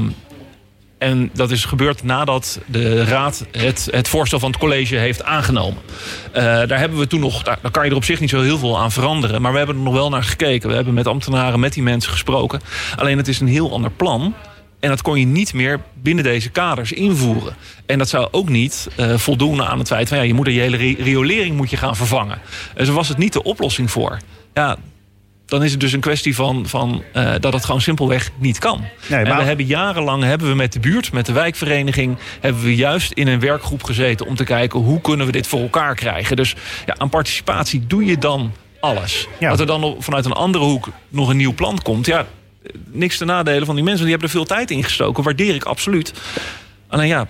en dat is gebeurd nadat de Raad het, het voorstel van het college heeft aangenomen. Uh, daar hebben we toen nog, daar, kan je er op zich niet zo heel veel aan veranderen. Maar we hebben er nog wel naar gekeken. We hebben met ambtenaren, met die mensen gesproken. Alleen het is een heel ander plan. En dat kon je niet meer binnen deze kaders invoeren. En dat zou ook niet uh, voldoen aan het feit van ja, je moet de hele riolering moet je gaan vervangen. Dus was het niet de oplossing voor. Ja, dan is het dus een kwestie van, van uh, dat het gewoon simpelweg niet kan. Nee, maar... En we hebben jarenlang hebben we met de buurt, met de wijkvereniging, hebben we juist in een werkgroep gezeten om te kijken hoe kunnen we dit voor elkaar krijgen. Dus ja, aan participatie doe je dan alles. Ja. Dat er dan vanuit een andere hoek nog een nieuw plan komt, ja, niks te nadelen van die mensen. Die hebben er veel tijd in gestoken, waardeer ik absoluut. Alleen ja,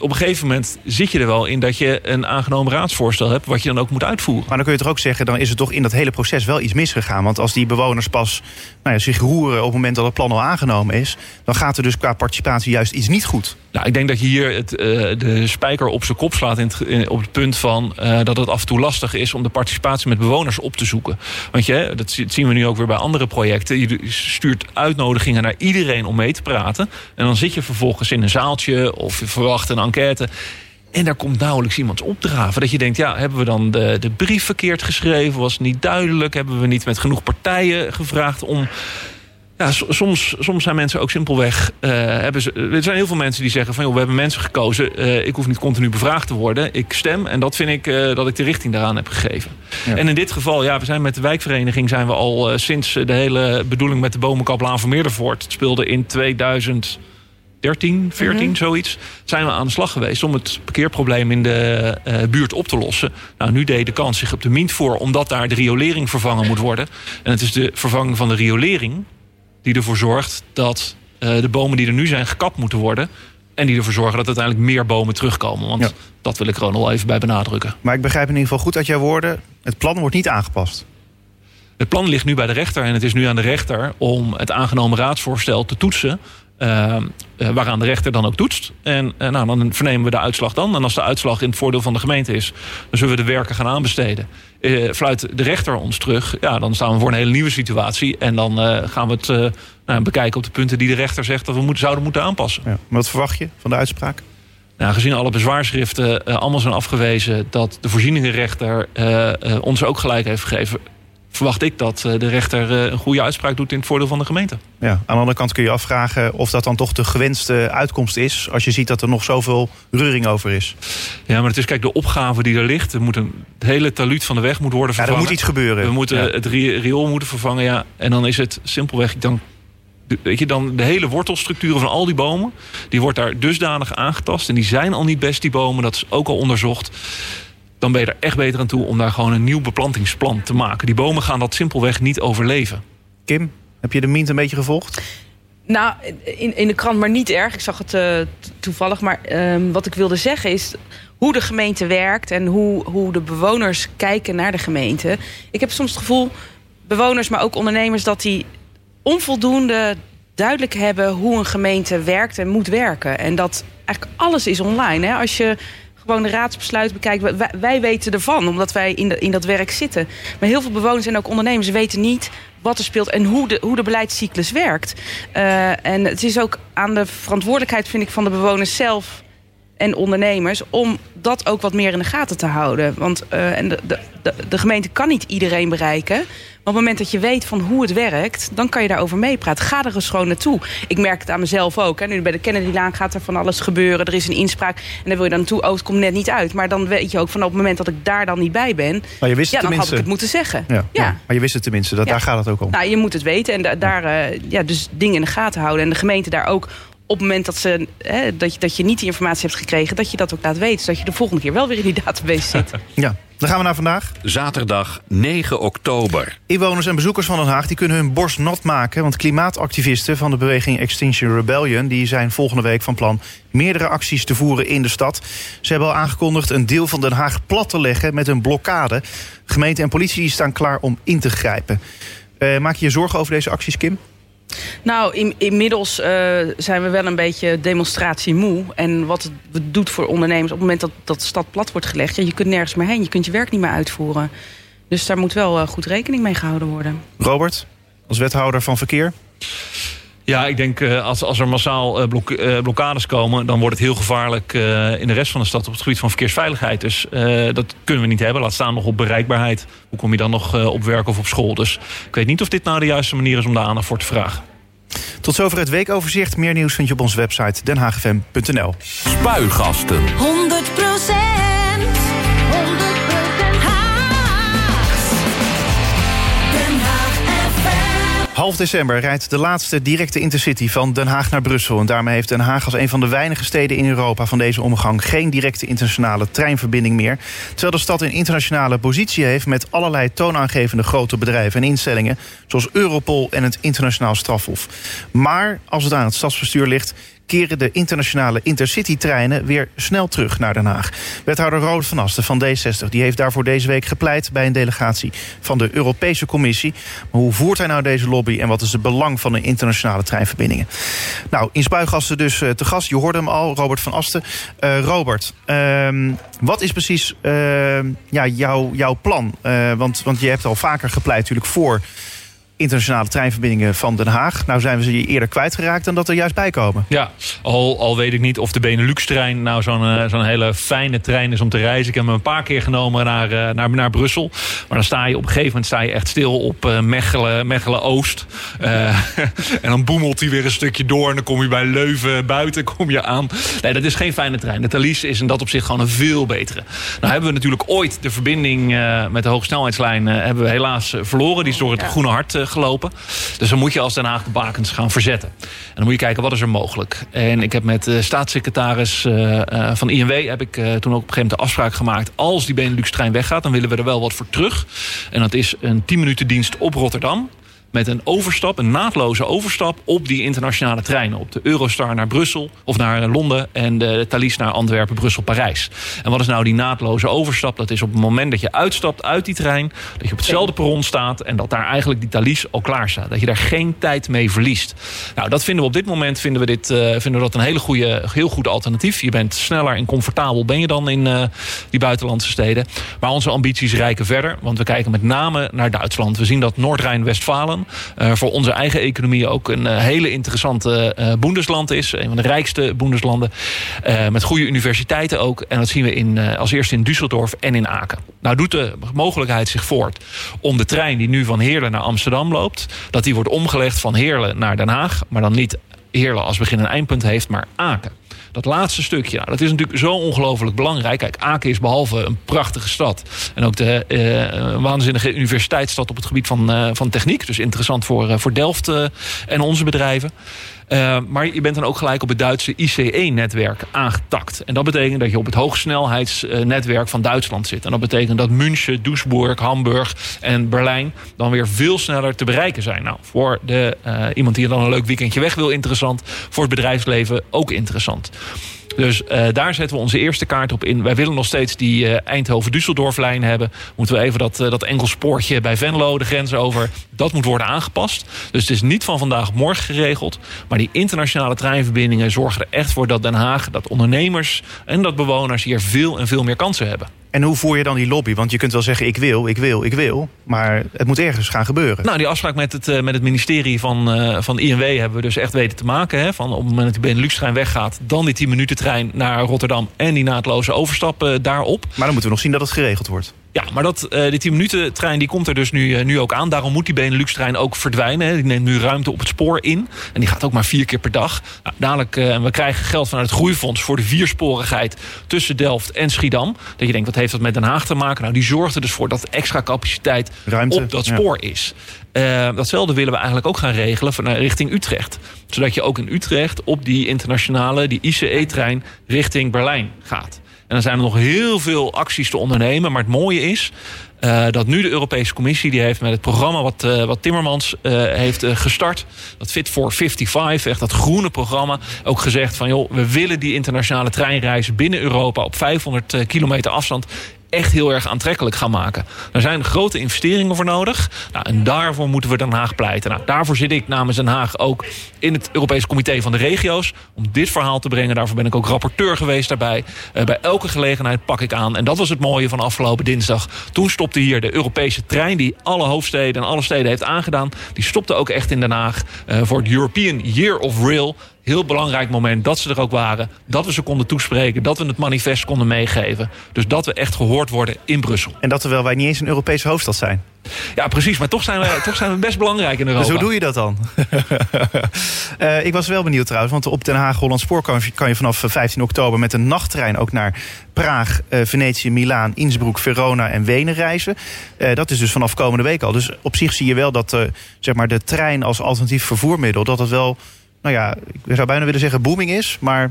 op een gegeven moment zit je er wel in dat je een aangenomen raadsvoorstel hebt, wat je dan ook moet uitvoeren. Maar dan kun je toch ook zeggen, dan is er toch in dat hele proces wel iets misgegaan. Want als die bewoners pas nou ja, zich roeren op het moment dat het plan al aangenomen is, dan gaat er dus qua participatie juist iets niet goed. Nou, ik denk dat je hier het, uh, de spijker op zijn kop slaat in het, in, op het punt van uh, dat het af en toe lastig is om de participatie met bewoners op te zoeken. Want je, dat zien we nu ook weer bij andere projecten. Je stuurt uitnodigingen naar iedereen om mee te praten. En dan zit je vervolgens in een zaaltje of je verwacht een enquête. En daar komt nauwelijks iemand opdraven. Dat je denkt, ja, hebben we dan de, de brief verkeerd geschreven? Was het niet duidelijk? Hebben we niet met genoeg partijen gevraagd om Ja, soms, soms zijn mensen ook simpelweg. eh, hebben ze, er zijn heel veel mensen die zeggen: van joh, we hebben mensen gekozen. eh, ik hoef niet continu bevraagd te worden. Ik stem en dat vind ik eh, dat ik de richting daaraan heb gegeven. Ja. En in dit geval, ja, we zijn met de wijkvereniging zijn we al sinds de hele bedoeling met de bomenkap Laan van Meerdervoort. Het speelde in 2013, 14, zoiets. Zijn we aan de slag geweest om het parkeerprobleem in de eh, buurt op te lossen. Nou, nu deed de kans zich op de mint voor, omdat daar de riolering vervangen moet worden. En het is de vervanging van de riolering die ervoor zorgt dat eh, de bomen die er nu zijn gekapt moeten worden. En die ervoor zorgen dat uiteindelijk meer bomen terugkomen. Want Ja. dat wil ik er gewoon al even bij benadrukken. Maar ik begrijp in ieder geval goed uit jouw woorden... het plan wordt niet aangepast. Het plan ligt nu bij de rechter en het is nu aan de rechter om het aangenomen raadsvoorstel te toetsen. Eh, eh, waaraan de rechter dan ook toetst. En eh, nou, dan vernemen we de uitslag dan. En als de uitslag in het voordeel van de gemeente is, dan zullen we de werken gaan aanbesteden. Fluit de rechter ons terug, ja, dan staan we voor een hele nieuwe situatie. En dan gaan we het nou, bekijken op de punten die de rechter zegt dat we zouden moeten aanpassen. Ja. Maar wat verwacht je van de uitspraak? Nou, gezien alle bezwaarschriften allemaal zijn afgewezen dat de voorzieningenrechter eh, ons ook gelijk heeft gegeven, verwacht ik dat eh, de rechter eh, een goede uitspraak doet in het voordeel van de gemeente. Ja. Aan de andere kant kun je afvragen of dat dan toch de gewenste uitkomst is... als je ziet dat er nog zoveel reuring over is. Ja, maar het is kijk de opgave die er ligt. Er moet een, het hele taluut van de weg moet worden Ja, er vervangen. moet iets gebeuren. We moeten Ja. het ri- riool moeten vervangen, ja. En dan is het simpelweg dan. Weet je, dan de hele wortelstructuren van al die bomen... die wordt daar dusdanig aangetast. En die zijn al niet best, die bomen. Dat is ook al onderzocht. Dan ben je er echt beter aan toe om daar gewoon een nieuw beplantingsplan te maken. Die bomen gaan dat simpelweg niet overleven. Kim, heb je de Mint een beetje gevolgd? Nou, in, in de krant maar niet erg. Ik zag het eh, toevallig. Maar ehm, wat ik wilde zeggen is hoe de gemeente werkt... en hoe, hoe de bewoners kijken naar de gemeente. Ik heb soms het gevoel, bewoners, maar ook ondernemers... dat die onvoldoende duidelijk hebben hoe een gemeente werkt en moet werken. En dat eigenlijk alles is online. Hè? Als je gewoon de raadsbesluit bekijkt. Wij, weten ervan, omdat wij in, in dat werk zitten. Maar heel veel bewoners en ook ondernemers weten niet wat er speelt en hoe de, hoe de beleidscyclus werkt. Eh, en het is ook aan de verantwoordelijkheid, vind ik, van de bewoners zelf en ondernemers om dat ook wat meer in de gaten te houden. Want eh, en de, de, de gemeente kan niet iedereen bereiken. Maar op het moment dat je weet van hoe het werkt, dan kan je daarover meepraten. Ga er eens gewoon naartoe. Ik merk het aan mezelf ook. Hè. Nu bij de Kennedy-laan gaat er van alles gebeuren. Er is een inspraak. En dan wil je dan naartoe. Oh, het komt net niet uit. Maar dan weet je ook van op het moment dat ik daar dan niet bij ben. Maar je wist Ja, het dan had tenminste. ik het moeten zeggen. Ja, ja. Ja. maar je wist het tenminste. Dat, Ja. Daar gaat het ook om. Nou, je moet het weten en da- daar eh, ja, dus dingen in de gaten houden. En de gemeente daar ook op het moment dat, ze, hè, dat, je, dat je niet die informatie hebt gekregen... dat je dat ook laat weten. Zodat je de volgende keer wel weer in die database zit. (laughs) Ja. Dan gaan we naar vandaag. Zaterdag 9 oktober. Inwoners en bezoekers van Den Haag die kunnen hun borst nat maken. Want klimaatactivisten van de beweging Extinction Rebellion... die zijn volgende week van plan meerdere acties te voeren in de stad. Ze hebben al aangekondigd een deel van Den Haag plat te leggen met een blokkade. Gemeente en politie staan klaar om in te grijpen. Eh, maak je je zorgen over deze acties, Kim? Nou, in, inmiddels eh, zijn we wel een beetje demonstratiemoe. En wat het doet voor ondernemers op het moment dat, dat de stad plat wordt gelegd... Je kunt nergens meer heen, je kunt je werk niet meer uitvoeren. Dus daar moet wel eh, goed rekening mee gehouden worden. Robert, als wethouder van verkeer. Ja, ik denk uh, als, als er massaal uh, blok, uh, blokkades komen... dan wordt het heel gevaarlijk uh, in de rest van de stad op het gebied van verkeersveiligheid. Dus dat kunnen we niet hebben. Laat staan nog op bereikbaarheid. Hoe kom je dan nog op werk of op school? Dus ik weet niet of dit nou de juiste manier is om daar aandacht voor te vragen. Tot zover het weekoverzicht. Meer nieuws vind je op onze website denhaagfm.nl. Spuigasten. 100 Half december rijdt de laatste directe intercity van Den Haag naar Brussel. En daarmee heeft Den Haag als een van de weinige steden in Europa van deze omgang geen directe internationale treinverbinding meer. Terwijl de stad een internationale positie heeft met allerlei toonaangevende grote bedrijven en instellingen. Zoals Europol en het Internationaal Strafhof. Maar als het aan het stadsbestuur ligt, keren de internationale intercity-treinen weer snel terug naar Den Haag. Wethouder Robert van Asten van D60 die heeft daarvoor deze week gepleit bij een delegatie van de Europese Commissie. Maar hoe voert hij nou deze lobby en wat is het belang van de internationale treinverbindingen? Nou, in Spuigasten dus uh, te gast. Je hoorde hem al, Robert van Asten. Uh, Robert, uh, wat is precies ja, jouw, jouw plan? want, want je hebt al vaker gepleit natuurlijk voor internationale treinverbindingen van Den Haag. Nou zijn we ze eerder kwijtgeraakt dan dat er juist bij komen. Ja, al, al weet ik niet of de Benelux-trein nou zo'n uh, zo'n hele fijne trein is om te reizen. Ik heb hem een paar keer genomen naar, uh, naar, naar Brussel. Maar dan sta je op een gegeven moment sta je echt stil op uh, Mechelen, Mechelen Oost. (laughs) en dan boemelt hij weer een stukje door. En dan kom je bij Leuven buiten kom je aan. Nee, dat is geen fijne trein. De Thalys is in dat opzicht gewoon een veel betere. Nou hebben we natuurlijk ooit de verbinding met de hoogsnelheidslijn hebben we helaas verloren. Die is door het. Groene Hart gelopen. Dus dan moet je als Den Haag de bakens gaan verzetten. En dan moet je kijken wat is er mogelijk. En ik heb met de staatssecretaris van INW heb ik toen ook op een gegeven moment de afspraak gemaakt. Als die Benelux-trein weggaat, dan willen we er wel wat voor terug. En dat is een 10 minuten dienst op Rotterdam met een overstap, een naadloze overstap op die internationale treinen. Op de Eurostar naar Brussel of naar Londen en de Thalys naar Antwerpen, Brussel, Parijs. En wat is nou die naadloze overstap? Dat is op het moment dat je uitstapt uit die trein, dat je op hetzelfde perron staat en dat daar eigenlijk die Thalys al klaar staat. Dat je daar geen tijd mee verliest. Nou, dat vinden we op dit moment vinden we, dit, uh, vinden we dat een hele goede, heel goed alternatief. Je bent sneller en comfortabel ben je dan in uh, die buitenlandse steden. Maar onze ambities reiken verder, want we kijken met name naar Duitsland. We zien dat Noord-Rijn-Westfalen uh, voor onze eigen economie ook een uh, hele interessante uh, boendesland is. Een van de rijkste boendeslanden. met goede universiteiten ook. En dat zien we in, als eerste in Düsseldorf en in Aken. Nou doet de mogelijkheid zich voort om de trein die nu van Heerlen naar Amsterdam loopt... dat die wordt omgelegd van Heerlen naar Den Haag. Maar dan niet Heerlen als begin- en eindpunt heeft, maar Aken. Dat laatste stukje, nou, dat is natuurlijk zo ongelooflijk belangrijk. Kijk, Aken is behalve een prachtige stad... en ook de uh, waanzinnige universiteitsstad op het gebied van, uh, van techniek. Dus interessant voor, uh, voor Delft en onze bedrijven. Uh, maar je bent dan ook gelijk op het Duitse ICE-netwerk aangetakt. En dat betekent dat je op het hoogsnelheidsnetwerk van Duitsland zit. En dat betekent dat München, Duisburg, Hamburg en Berlijn... dan weer veel sneller te bereiken zijn. Nou, voor de, uh, iemand die dan een leuk weekendje weg wil, interessant. Voor het bedrijfsleven ook interessant. Dus uh, daar zetten we onze eerste kaart op in. Wij willen nog steeds die uh, Eindhoven-Düsseldorf-lijn hebben. Moeten we even dat, uh, dat enkelspoortje bij Venlo, de grens over... dat moet worden aangepast. Dus het is niet van vandaag op morgen geregeld. Maar die internationale treinverbindingen zorgen er echt voor dat Den Haag... dat ondernemers en dat bewoners hier veel en veel meer kansen hebben. En hoe voer je dan die lobby? Want je kunt wel zeggen, ik wil, ik wil, ik wil. Maar het moet ergens gaan gebeuren. Nou, die afspraak met het, uh, met het ministerie van, uh, van INW hebben we dus echt weten te maken. Hè, van op het moment dat die Benelux-trein weggaat... dan die 10 minuten trein naar Rotterdam en die naadloze overstap uh, daarop. Maar dan moeten we nog zien dat het geregeld wordt. Ja, maar dat, uh, die 10 minuten trein die komt er dus nu, uh, nu ook aan. Daarom moet die Benelux trein ook verdwijnen. Hè. Die neemt nu ruimte op het spoor in. En die gaat ook maar vier keer per dag. Nou, dadelijk, uh, we krijgen geld vanuit het groeifonds voor de viersporigheid tussen Delft en Schiedam. Dat je denkt, wat heeft dat met Den Haag te maken? Nou, die zorgt er dus voor dat extra capaciteit ruimte, op dat spoor ja. is. Datzelfde willen we eigenlijk ook gaan regelen van, richting Utrecht. Zodat je ook in Utrecht op die internationale, die ICE-trein richting Berlijn gaat. En dan zijn er nog heel veel acties te ondernemen. Maar het mooie is uh, dat nu de Europese Commissie... die heeft met het programma wat, uh, wat Timmermans uh, heeft gestart... dat Fit for 55, echt dat groene programma... ook gezegd van, joh, we willen die internationale treinreizen binnen Europa... op 500 kilometer afstand echt heel erg aantrekkelijk gaan maken. Er zijn grote investeringen voor nodig. Nou, en daarvoor moeten we Den Haag pleiten. Nou, daarvoor zit ik namens Den Haag ook in het Europees Comité van de Regio's. Om dit verhaal te brengen. Daarvoor ben ik ook rapporteur geweest daarbij. Uh, bij elke gelegenheid pak ik aan. En dat was het mooie van afgelopen dinsdag. Toen stopte hier de Europese trein die alle hoofdsteden en alle steden heeft aangedaan. Die stopte ook echt in Den Haag uh, voor het European Year of Rail heel belangrijk moment dat ze er ook waren. Dat we ze konden toespreken. Dat we het manifest konden meegeven. Dus dat we echt gehoord worden in Brussel. En dat terwijl wij niet eens een Europese hoofdstad zijn. Ja, precies. Maar toch zijn we, toch zijn we best belangrijk in Europa. Dus hoe doe je dat dan? uh, (laughs) ik was wel benieuwd trouwens. Want op Den Haag Holland Spoor kan, kan je vanaf 15 oktober... met een nachttrein ook naar Praag, uh, Venetië, Milaan, Innsbruck, Verona en Wenen reizen. Uh, dat is dus vanaf komende week al. Dus op zich zie je wel dat zeg maar de trein als alternatief vervoermiddel... dat het wel nou ja, ik zou bijna willen zeggen booming is. Maar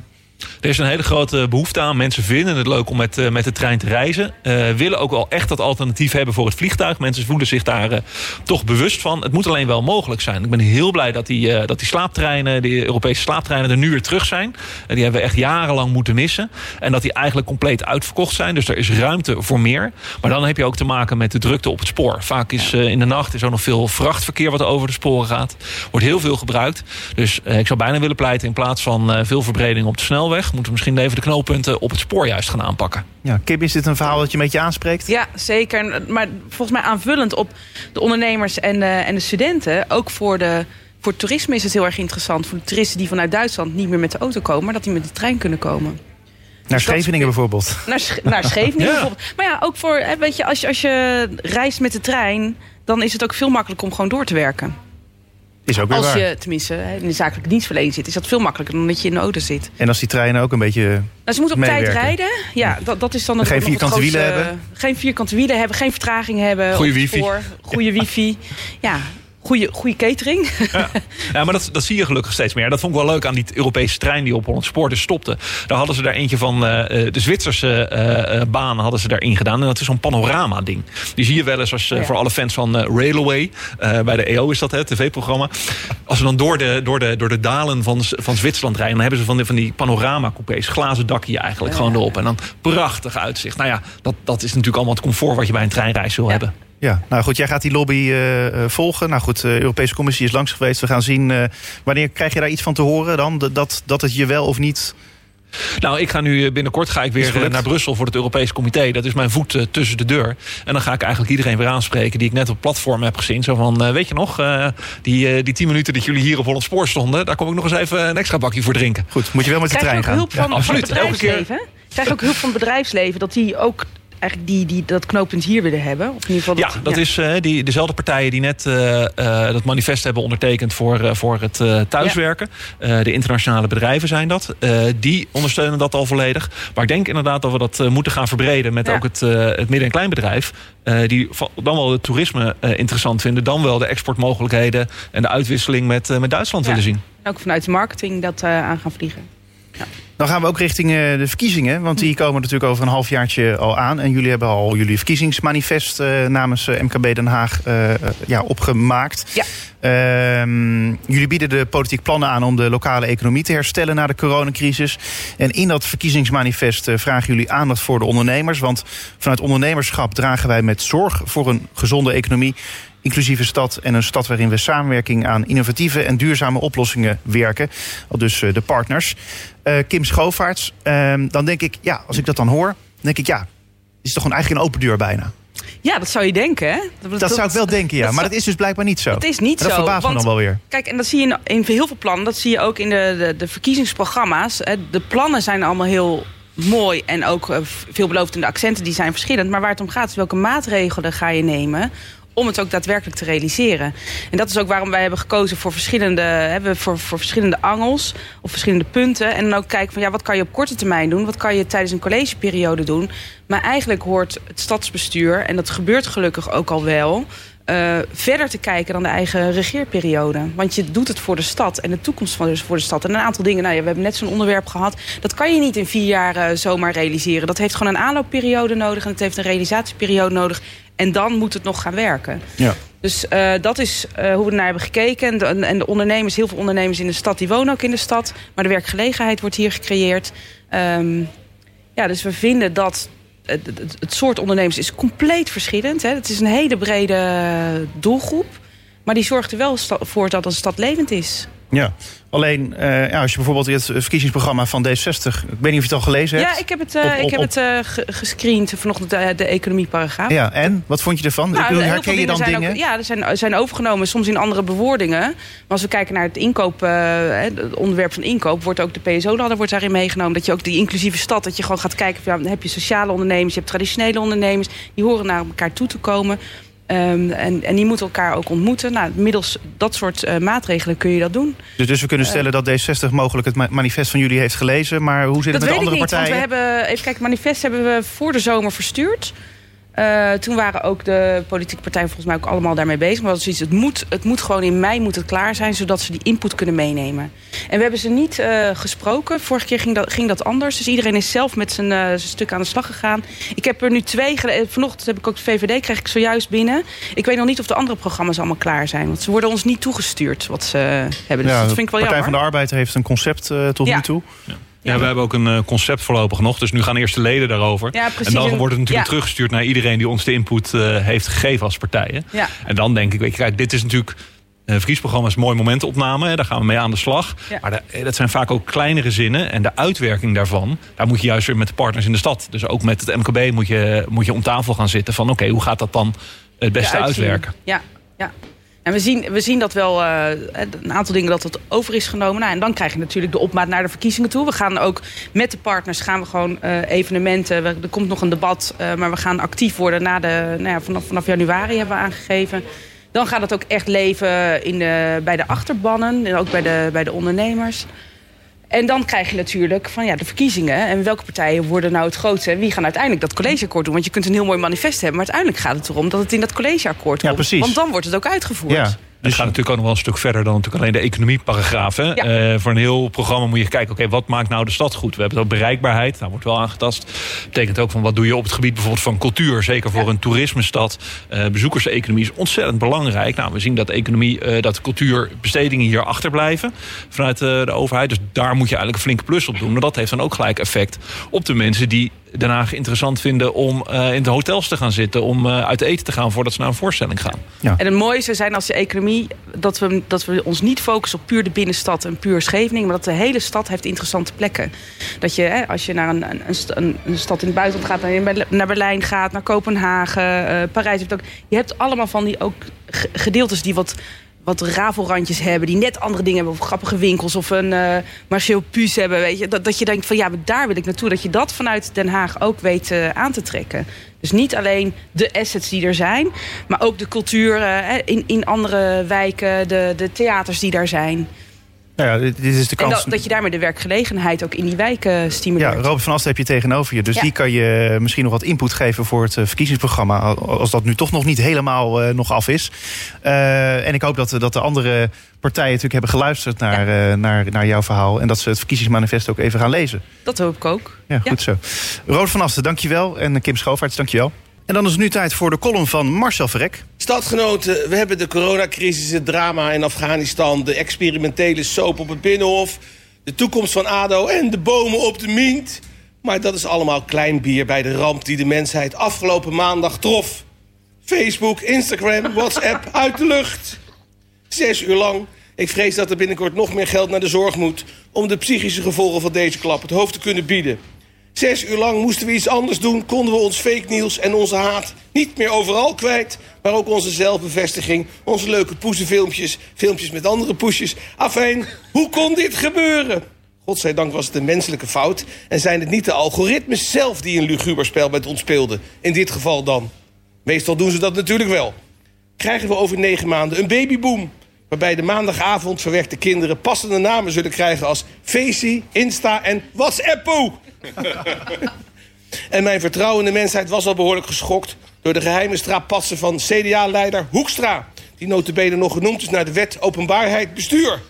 er is een hele grote behoefte aan. Mensen vinden het leuk om met, uh, met de trein te reizen. Uh, willen ook wel echt dat alternatief hebben voor het vliegtuig. Mensen voelen zich daar uh, toch bewust van. Het moet alleen wel mogelijk zijn. Ik ben heel blij dat die, dat die slaaptreinen, die Europese slaaptreinen, er nu weer terug zijn. die hebben we echt jarenlang moeten missen. En dat die eigenlijk compleet uitverkocht zijn. Dus er is ruimte voor meer. Maar dan heb je ook te maken met de drukte op het spoor. Vaak is in de nacht is ook nog veel vrachtverkeer wat over de sporen gaat. Wordt heel veel gebruikt. Dus ik zou bijna willen pleiten in plaats van veel verbreding op de snelweg snelweg. Moeten we misschien even de knooppunten op het spoor juist gaan aanpakken. Ja, Kim, is dit een verhaal dat je een beetje aanspreekt? Ja, zeker. Maar volgens mij aanvullend op de ondernemers en de, en de studenten. Ook voor, de, voor het toerisme is het heel erg interessant. Voor de toeristen die vanuit Duitsland niet meer met de auto komen... maar dat die met de trein kunnen komen. Naar Scheveningen bijvoorbeeld. (laughs) Naar, Sch naar Scheveningen bijvoorbeeld. Maar ja, ook voor, hè, weet je, als je, als je reist met de trein... dan is het ook veel makkelijker om gewoon door te werken. Is ook weer Als waar. je tenminste in de zakelijke dienstverlening zit... is dat veel makkelijker dan dat je in de auto zit. En als die treinen ook een beetje... Nou, ze moeten op tijd rijden. Ja, dat, dat is dan het, Geen vierkante wielen hebben. Geen vierkante wielen hebben, geen vertraging hebben. Het wifi. spoor, Goede wifi. Ja, goede, goede catering. (laughs) Ja, maar dat, dat zie je gelukkig steeds meer. Dat vond ik wel leuk aan die Europese trein die op Holland Spoor dus stopte. Daar hadden ze daar eentje van eh, eh, de Zwitserse eh, baan hadden ze daarin gedaan. En dat is zo'n panorama ding. Die zie je wel eens als, Ja. voor alle fans van Railway. bij de EO is dat het tv-programma. Als ze dan door de, door de, door de dalen van, van Zwitserland rijden... dan hebben ze van die, van die panorama-coupés. Glazen dakje eigenlijk gewoon erop. En dan prachtig uitzicht. Nou ja, dat, dat is natuurlijk allemaal het comfort... wat je bij een treinreis wil hebben. Ja, nou goed, jij gaat die lobby eh, eh, volgen. Nou goed, de Europese Commissie is langs geweest. We gaan zien, eh, wanneer krijg je daar iets van te horen dan? Dat- Dat, dat het je wel of niet... Nou, ik ga nu eh, binnenkort ga ik weer eh, naar Brussel voor het Europees Comité. Dat is mijn voet eh, tussen de deur. En dan ga ik eigenlijk iedereen weer aanspreken die ik net op het platform heb gezien. Zo van, eh, weet je nog, eh, die, eh, die tien minuten dat jullie hier op Holland Spoor stonden... daar kom ik nog eens even een extra bakje voor drinken. Goed, moet je wel met de Krijg je trein ook gaan. hulp van, Ja, van het absoluut. Elke keer- bedrijfsleven? Krijg je ook hulp van het bedrijfsleven dat die ook eigenlijk die, die, dat knooppunt hier willen hebben? Of in ieder geval Ja, dat is eh, die, dezelfde partijen die net eh, dat manifest hebben ondertekend voor, voor het thuiswerken. De internationale bedrijven zijn dat. Die ondersteunen dat al volledig. Maar ik denk inderdaad dat we dat moeten gaan verbreden met Ja. ook het, het midden- en kleinbedrijf. die dan wel het toerisme interessant vinden. Dan wel de exportmogelijkheden en de uitwisseling met, met Duitsland willen zien. Ook vanuit de marketing dat aan gaan vliegen. Dan gaan we ook richting eh, de verkiezingen. Want die komen natuurlijk over een halfjaartje al aan. En jullie hebben al jullie verkiezingsmanifest eh, namens eh, MKB Den Haag ja, opgemaakt. Ja. Ehm, jullie bieden de politiek plannen aan om de lokale economie te herstellen na de coronacrisis. En in dat verkiezingsmanifest vragen jullie aandacht voor de ondernemers. Want vanuit ondernemerschap dragen wij met zorg voor een gezonde economie. Inclusieve stad en een stad waarin we samenwerking aan innovatieve en duurzame oplossingen werken. Al dus eh, de partners. Eh, Kim Schoofaerts, ehm, dan denk ik, ja, als ik dat dan hoor, denk ik, ja, het is toch gewoon eigenlijk een open deur bijna. Ja, dat zou je denken, hè? Dat, zou ik wel denken, ja. dat Maar dat is dus blijkbaar niet zo. Het is niet En dat zo. verbaast me dan wel weer. Kijk, en dat zie je in, in heel veel plannen. Dat zie je ook in de, de, de verkiezingsprogramma's. De plannen zijn allemaal heel mooi en ook eh, veelbelovend. En de accenten die zijn verschillend. Maar waar het om gaat is welke maatregelen ga je nemen om het ook daadwerkelijk te realiseren. En dat is ook waarom wij hebben gekozen voor verschillende, hebben voor, voor verschillende angels of verschillende punten. En dan ook kijken van ja, wat kan je op korte termijn doen? Wat kan je tijdens een collegeperiode doen? Maar eigenlijk hoort het stadsbestuur, en dat gebeurt gelukkig ook al wel, eh, verder te kijken dan de eigen regeerperiode. Want je doet het voor de stad en de toekomst van dus voor de stad. En een aantal dingen, nou ja, we hebben net zo'n onderwerp gehad. Dat kan je niet in vier jaar eh, zomaar realiseren. Dat heeft gewoon een aanloopperiode nodig en het heeft een realisatieperiode nodig. En dan moet het nog gaan werken. Ja. Dus eh, dat is hoe we ernaar hebben gekeken. En de, en de ondernemers, heel veel ondernemers in de stad, die wonen ook in de stad. Maar de werkgelegenheid wordt hier gecreëerd. Ehm, ja, dus we vinden dat het, soort ondernemers is compleet verschillend. Hè. Het is een hele brede doelgroep. Maar die zorgt er wel voor dat een stad levend is. Ja. Alleen, eh, ja, als je bijvoorbeeld het verkiezingsprogramma van D60... ik weet niet of je het al gelezen hebt. Ja, ik heb het, Op- op- ik heb het ge- gescreend vanochtend, de, de economieparagraaf. Ja, en? Wat vond je ervan? Nou, bedoel, herken je dan dingen? Ook, ja, er zijn, zijn overgenomen, soms in andere bewoordingen. Maar als we kijken naar het inkoop, het onderwerp van inkoop... wordt ook de PSO-ladder wordt daarin meegenomen. Dat je ook die inclusieve stad, dat je gewoon gaat kijken... Van, ja, dan heb je sociale ondernemers, je hebt traditionele ondernemers... die horen naar elkaar toe te komen... Ehm, en, en die moeten elkaar ook ontmoeten. Nou, middels dat soort eh, maatregelen kun je dat doen. Dus, dus we kunnen stellen dat D60 mogelijk het ma- manifest van jullie heeft gelezen. Maar hoe zit het Dat met de weet ik andere niet, partijen? want we hebben... Even kijken, het manifest hebben we voor de zomer verstuurd. Eh, toen waren ook de politieke partijen volgens mij ook allemaal daarmee bezig. Maar dat is iets, het, moet, het moet gewoon in mei moet het klaar zijn... zodat ze die input kunnen meenemen. En we hebben ze niet eh, gesproken. Vorige keer ging dat, ging dat anders. Dus iedereen is zelf met zijn, eh, zijn stuk aan de slag gegaan. Ik heb er nu twee... gele- Vanochtend heb ik ook de VVD, kreeg ik zojuist binnen. Ik weet nog niet of de andere programma's allemaal klaar zijn. Want ze worden ons niet toegestuurd wat ze hebben. Dus ja, dat de vind ik wel Partij jammer. van de Arbeid heeft een concept eh, tot Ja. nu toe. Ja, we hebben ook een eh, concept voorlopig nog. Dus nu gaan eerst de leden daarover. Ja, en dan wordt het natuurlijk ja. teruggestuurd naar iedereen die ons de input eh, heeft gegeven als partijen. Ja. En dan denk ik, weet je, kijk, dit is natuurlijk. Uh, verkiezingsprogramma is mooi momentopname. Hè, daar gaan we mee aan de slag. Ja. Maar eh, dat zijn vaak ook kleinere zinnen. En de uitwerking daarvan, daar moet je juist weer met de partners in de stad. Dus ook met het MKB moet je, moet je om tafel gaan zitten. Van oké, hoe gaat dat dan het beste uitwerken? Ja, ja. En we zien, we zien dat wel, eh, een aantal dingen dat het over is genomen. Nou, en dan krijg je natuurlijk de opmaat naar de verkiezingen toe. We gaan ook met de partners gaan we gewoon eh, evenementen. Er komt nog een debat, eh, maar we gaan actief worden na de, nou ja, vanaf, vanaf januari hebben we aangegeven. Dan gaat het ook echt leven in de, bij de achterbannen en ook bij de, bij de ondernemers. En dan krijg je natuurlijk van ja, de verkiezingen. En welke partijen worden nou het grootste? En wie gaan uiteindelijk dat collegeakkoord doen? Want je kunt een heel mooi manifest hebben. Maar uiteindelijk gaat het erom dat het in dat collegeakkoord Ja, komt. precies. Want dan wordt het ook uitgevoerd. Ja. Het gaat natuurlijk ook nog wel een stuk verder dan natuurlijk alleen de economieparagraaf. hè. Ja. Eh, voor een heel programma moet je kijken, oké, wat maakt nou de stad goed? We hebben het ook bereikbaarheid, daar wordt wel aangetast. betekent ook van wat doe je op het gebied bijvoorbeeld van cultuur. Zeker voor een toerismestad. Eh bezoekerseconomie is ontzettend belangrijk. Nou, we zien dat de economie, eh, dat cultuurbestedingen hier achterblijven vanuit de overheid. Dus daar moet je eigenlijk een flinke plus op doen. Maar dat heeft dan ook gelijk effect op de mensen die Den Haag interessant vinden om eh, in de hotels te gaan zitten, om eh, uit eten te gaan voordat ze naar een voorstelling gaan. En het mooie zou zijn als de economie... Dat we, dat we ons niet focussen op puur de binnenstad en puur Scheveningen... maar dat de hele stad heeft interessante plekken. Dat je, hè, als je naar een, een, een st- een, een stad in het buitenland gaat... naar, naar Berlijn gaat, naar Kopenhagen, eh, Parijs... Hebt ook, je hebt allemaal van die ook ge- gedeeltes die wat wat rafelrandjes hebben, die net andere dingen hebben... of grappige winkels of een eh Marcel Puus hebben, weet je. Dat, dat je denkt van ja, daar wil ik naartoe. Dat je dat vanuit Den Haag ook weet eh, aan te trekken. Dus niet alleen de assets die er zijn... maar ook de cultuur eh, in, in andere wijken, de, de theaters die daar zijn. Nou ja, dit is de En kans. dat, dat je daarmee de werkgelegenheid ook in die wijken Ja, stimuleert. Robert van Asten heb je tegenover je. Dus Ja. die kan je misschien nog wat input geven voor het eh, verkiezingsprogramma. Als dat nu toch nog niet helemaal eh, nog af is. Eh, en ik hoop dat, dat de andere partijen natuurlijk hebben geluisterd naar, eh, naar, naar jouw verhaal. En dat ze het verkiezingsmanifest ook even gaan lezen. Dat hoop ik ook. Ja, goed zo. Robert van Asten, dankjewel. En Kim Schoofarts, dankjewel. En dan is het nu tijd voor de column van Marcel Verrek. Stadgenoten, we hebben de coronacrisis, het drama in Afghanistan... de experimentele soap op het Binnenhof... de toekomst van ADO en de bomen op de Mient. Maar dat is allemaal klein bier bij de ramp die de mensheid afgelopen maandag trof. Facebook, Instagram, WhatsApp (laughs) uit de lucht. Zes uur lang. Ik vrees dat er binnenkort nog meer geld naar de zorg moet... om de psychische gevolgen van deze klap het hoofd te kunnen bieden. Zes uur lang moesten we iets anders doen, konden we ons fake nieuws en onze haat niet meer overal kwijt, maar ook onze zelfbevestiging, onze leuke poezenfilmpjes, filmpjes met andere poesjes. Afijn, hoe kon dit gebeuren? Godzijdank was het een menselijke fout en zijn het niet de algoritmes zelf die een luguber spel met ons speelden. In dit geval dan. Meestal doen ze dat natuurlijk wel. Krijgen we over negen maanden een babyboom. Waarbij de maandagavond verwerkte kinderen passende namen zullen krijgen als Facey, Insta en WhatsAppo. (laughs) En mijn vertrouwen mensheid was al behoorlijk geschokt... door de geheime straapassen van CDA-leider Hoekstra... die notabene nog genoemd is naar de wet openbaarheid bestuur.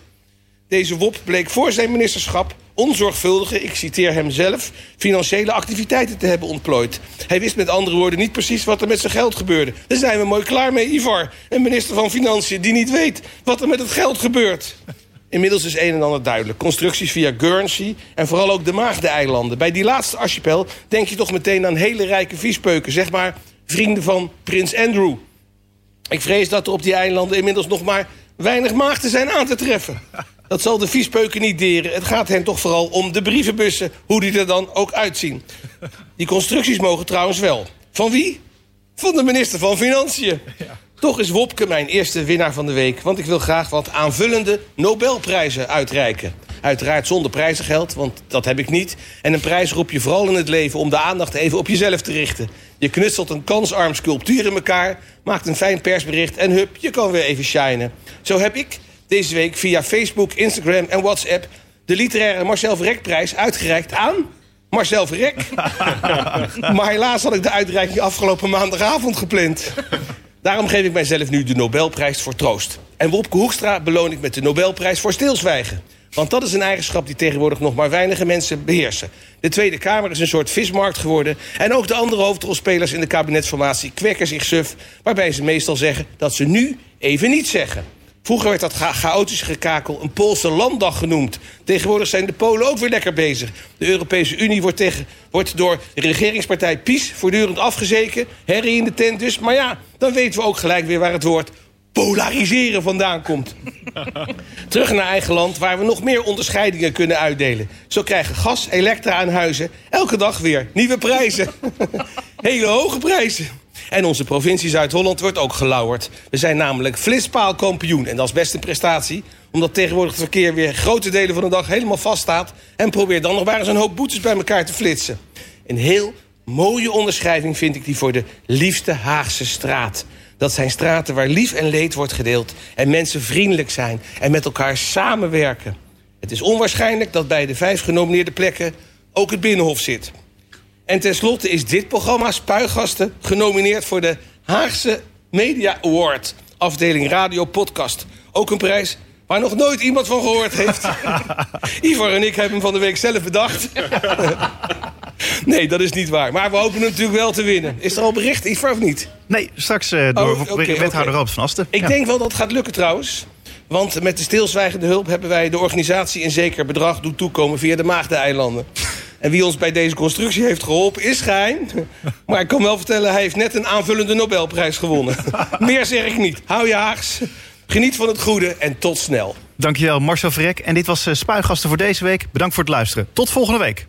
Deze WOP bleek voor zijn ministerschap onzorgvuldige, ik citeer hem zelf... financiële activiteiten te hebben ontplooid. Hij wist met andere woorden niet precies wat er met zijn geld gebeurde. Daar zijn we mooi klaar mee, Ivar. Een minister van Financiën die niet weet wat er met het geld gebeurt. Inmiddels is een en ander duidelijk. Constructies via Guernsey en vooral ook de Maagdeneilanden. Bij die laatste archipel denk je toch meteen aan hele rijke viespeuken. Zeg maar vrienden van prins Andrew. Ik vrees dat er op die eilanden inmiddels nog maar weinig maagden zijn aan te treffen. Dat zal de viespeuken niet deren. Het gaat hen toch vooral om de brievenbussen, hoe die er dan ook uitzien. Die constructies mogen trouwens wel. Van wie? Van de minister van Financiën. Toch is Wopke mijn eerste winnaar van de week... want ik wil graag wat aanvullende Nobelprijzen uitreiken. Uiteraard zonder prijzengeld, want dat heb ik niet. En een prijs roep je vooral in het leven om de aandacht even op jezelf te richten. Je knutselt een kansarm sculptuur in elkaar... maakt een fijn persbericht en hup, je kan weer even shinen. Zo heb ik deze week via Facebook, Instagram en WhatsApp... de literaire Marcel Verrekprijs uitgereikt aan... Marcel Verrek. (laughs) maar helaas had ik de uitreiking afgelopen maandagavond gepland. Daarom geef ik mijzelf nu de Nobelprijs voor troost. En Wopke Hoekstra beloon ik met de Nobelprijs voor stilzwijgen. Want dat is een eigenschap die tegenwoordig nog maar weinige mensen beheersen. De Tweede Kamer is een soort vismarkt geworden... en ook de andere hoofdrolspelers in de kabinetsformatie kwekken zich suf... waarbij ze meestal zeggen dat ze nu even niet zeggen. Vroeger werd dat cha- chaotische gekakel een Poolse landdag genoemd. Tegenwoordig zijn de Polen ook weer lekker bezig. De Europese Unie wordt, tegen, wordt door de regeringspartij PiS voortdurend afgezeken. Herrie in de tent dus. Maar ja, dan weten we ook gelijk weer waar het woord polariseren vandaan komt. (laughs) Terug naar eigen land, waar we nog meer onderscheidingen kunnen uitdelen. Zo krijgen gas, elektra aan huizen elke dag weer nieuwe prijzen. (laughs) Hele hoge prijzen. En onze provincie Zuid-Holland wordt ook gelauwerd. We zijn namelijk flitspaalkampioen. En dat is best een prestatie. Omdat tegenwoordig het verkeer weer grote delen van de dag helemaal vaststaat. En probeer dan nog maar eens een hoop boetes bij elkaar te flitsen. Een heel mooie onderschrijving vind ik die voor de liefste Haagse straat. Dat zijn straten waar lief en leed wordt gedeeld. En mensen vriendelijk zijn en met elkaar samenwerken. Het is onwaarschijnlijk dat bij de vijf genomineerde plekken ook het Binnenhof zit. En tenslotte is dit programma Spuigasten genomineerd voor de Haagse Media Award. Afdeling Radio Podcast. Ook een prijs waar nog nooit iemand van gehoord heeft. (laughs) Ivar en ik hebben hem van de week zelf bedacht. (laughs) nee, dat is niet waar. Maar we hopen hem natuurlijk wel te winnen. Is er al bericht, Ivar, of niet? Nee, straks uh, door Oh, oké, wethouder. Robert van Asten. Ik Ja. denk wel dat het gaat lukken trouwens. Want met de stilzwijgende hulp hebben wij de organisatie een zeker bedrag doen toekomen via de Maagdeneilanden. En wie ons bij deze constructie heeft geholpen is geheim. (laughs) Maar ik kan wel vertellen, hij heeft net een aanvullende Nobelprijs gewonnen. (laughs) Meer zeg ik niet. Hou je haags. Geniet van het goede en tot snel. Dankjewel Marcel Vrek. En dit was eh, Spuigasten voor deze week. Bedankt voor het luisteren. Tot volgende week.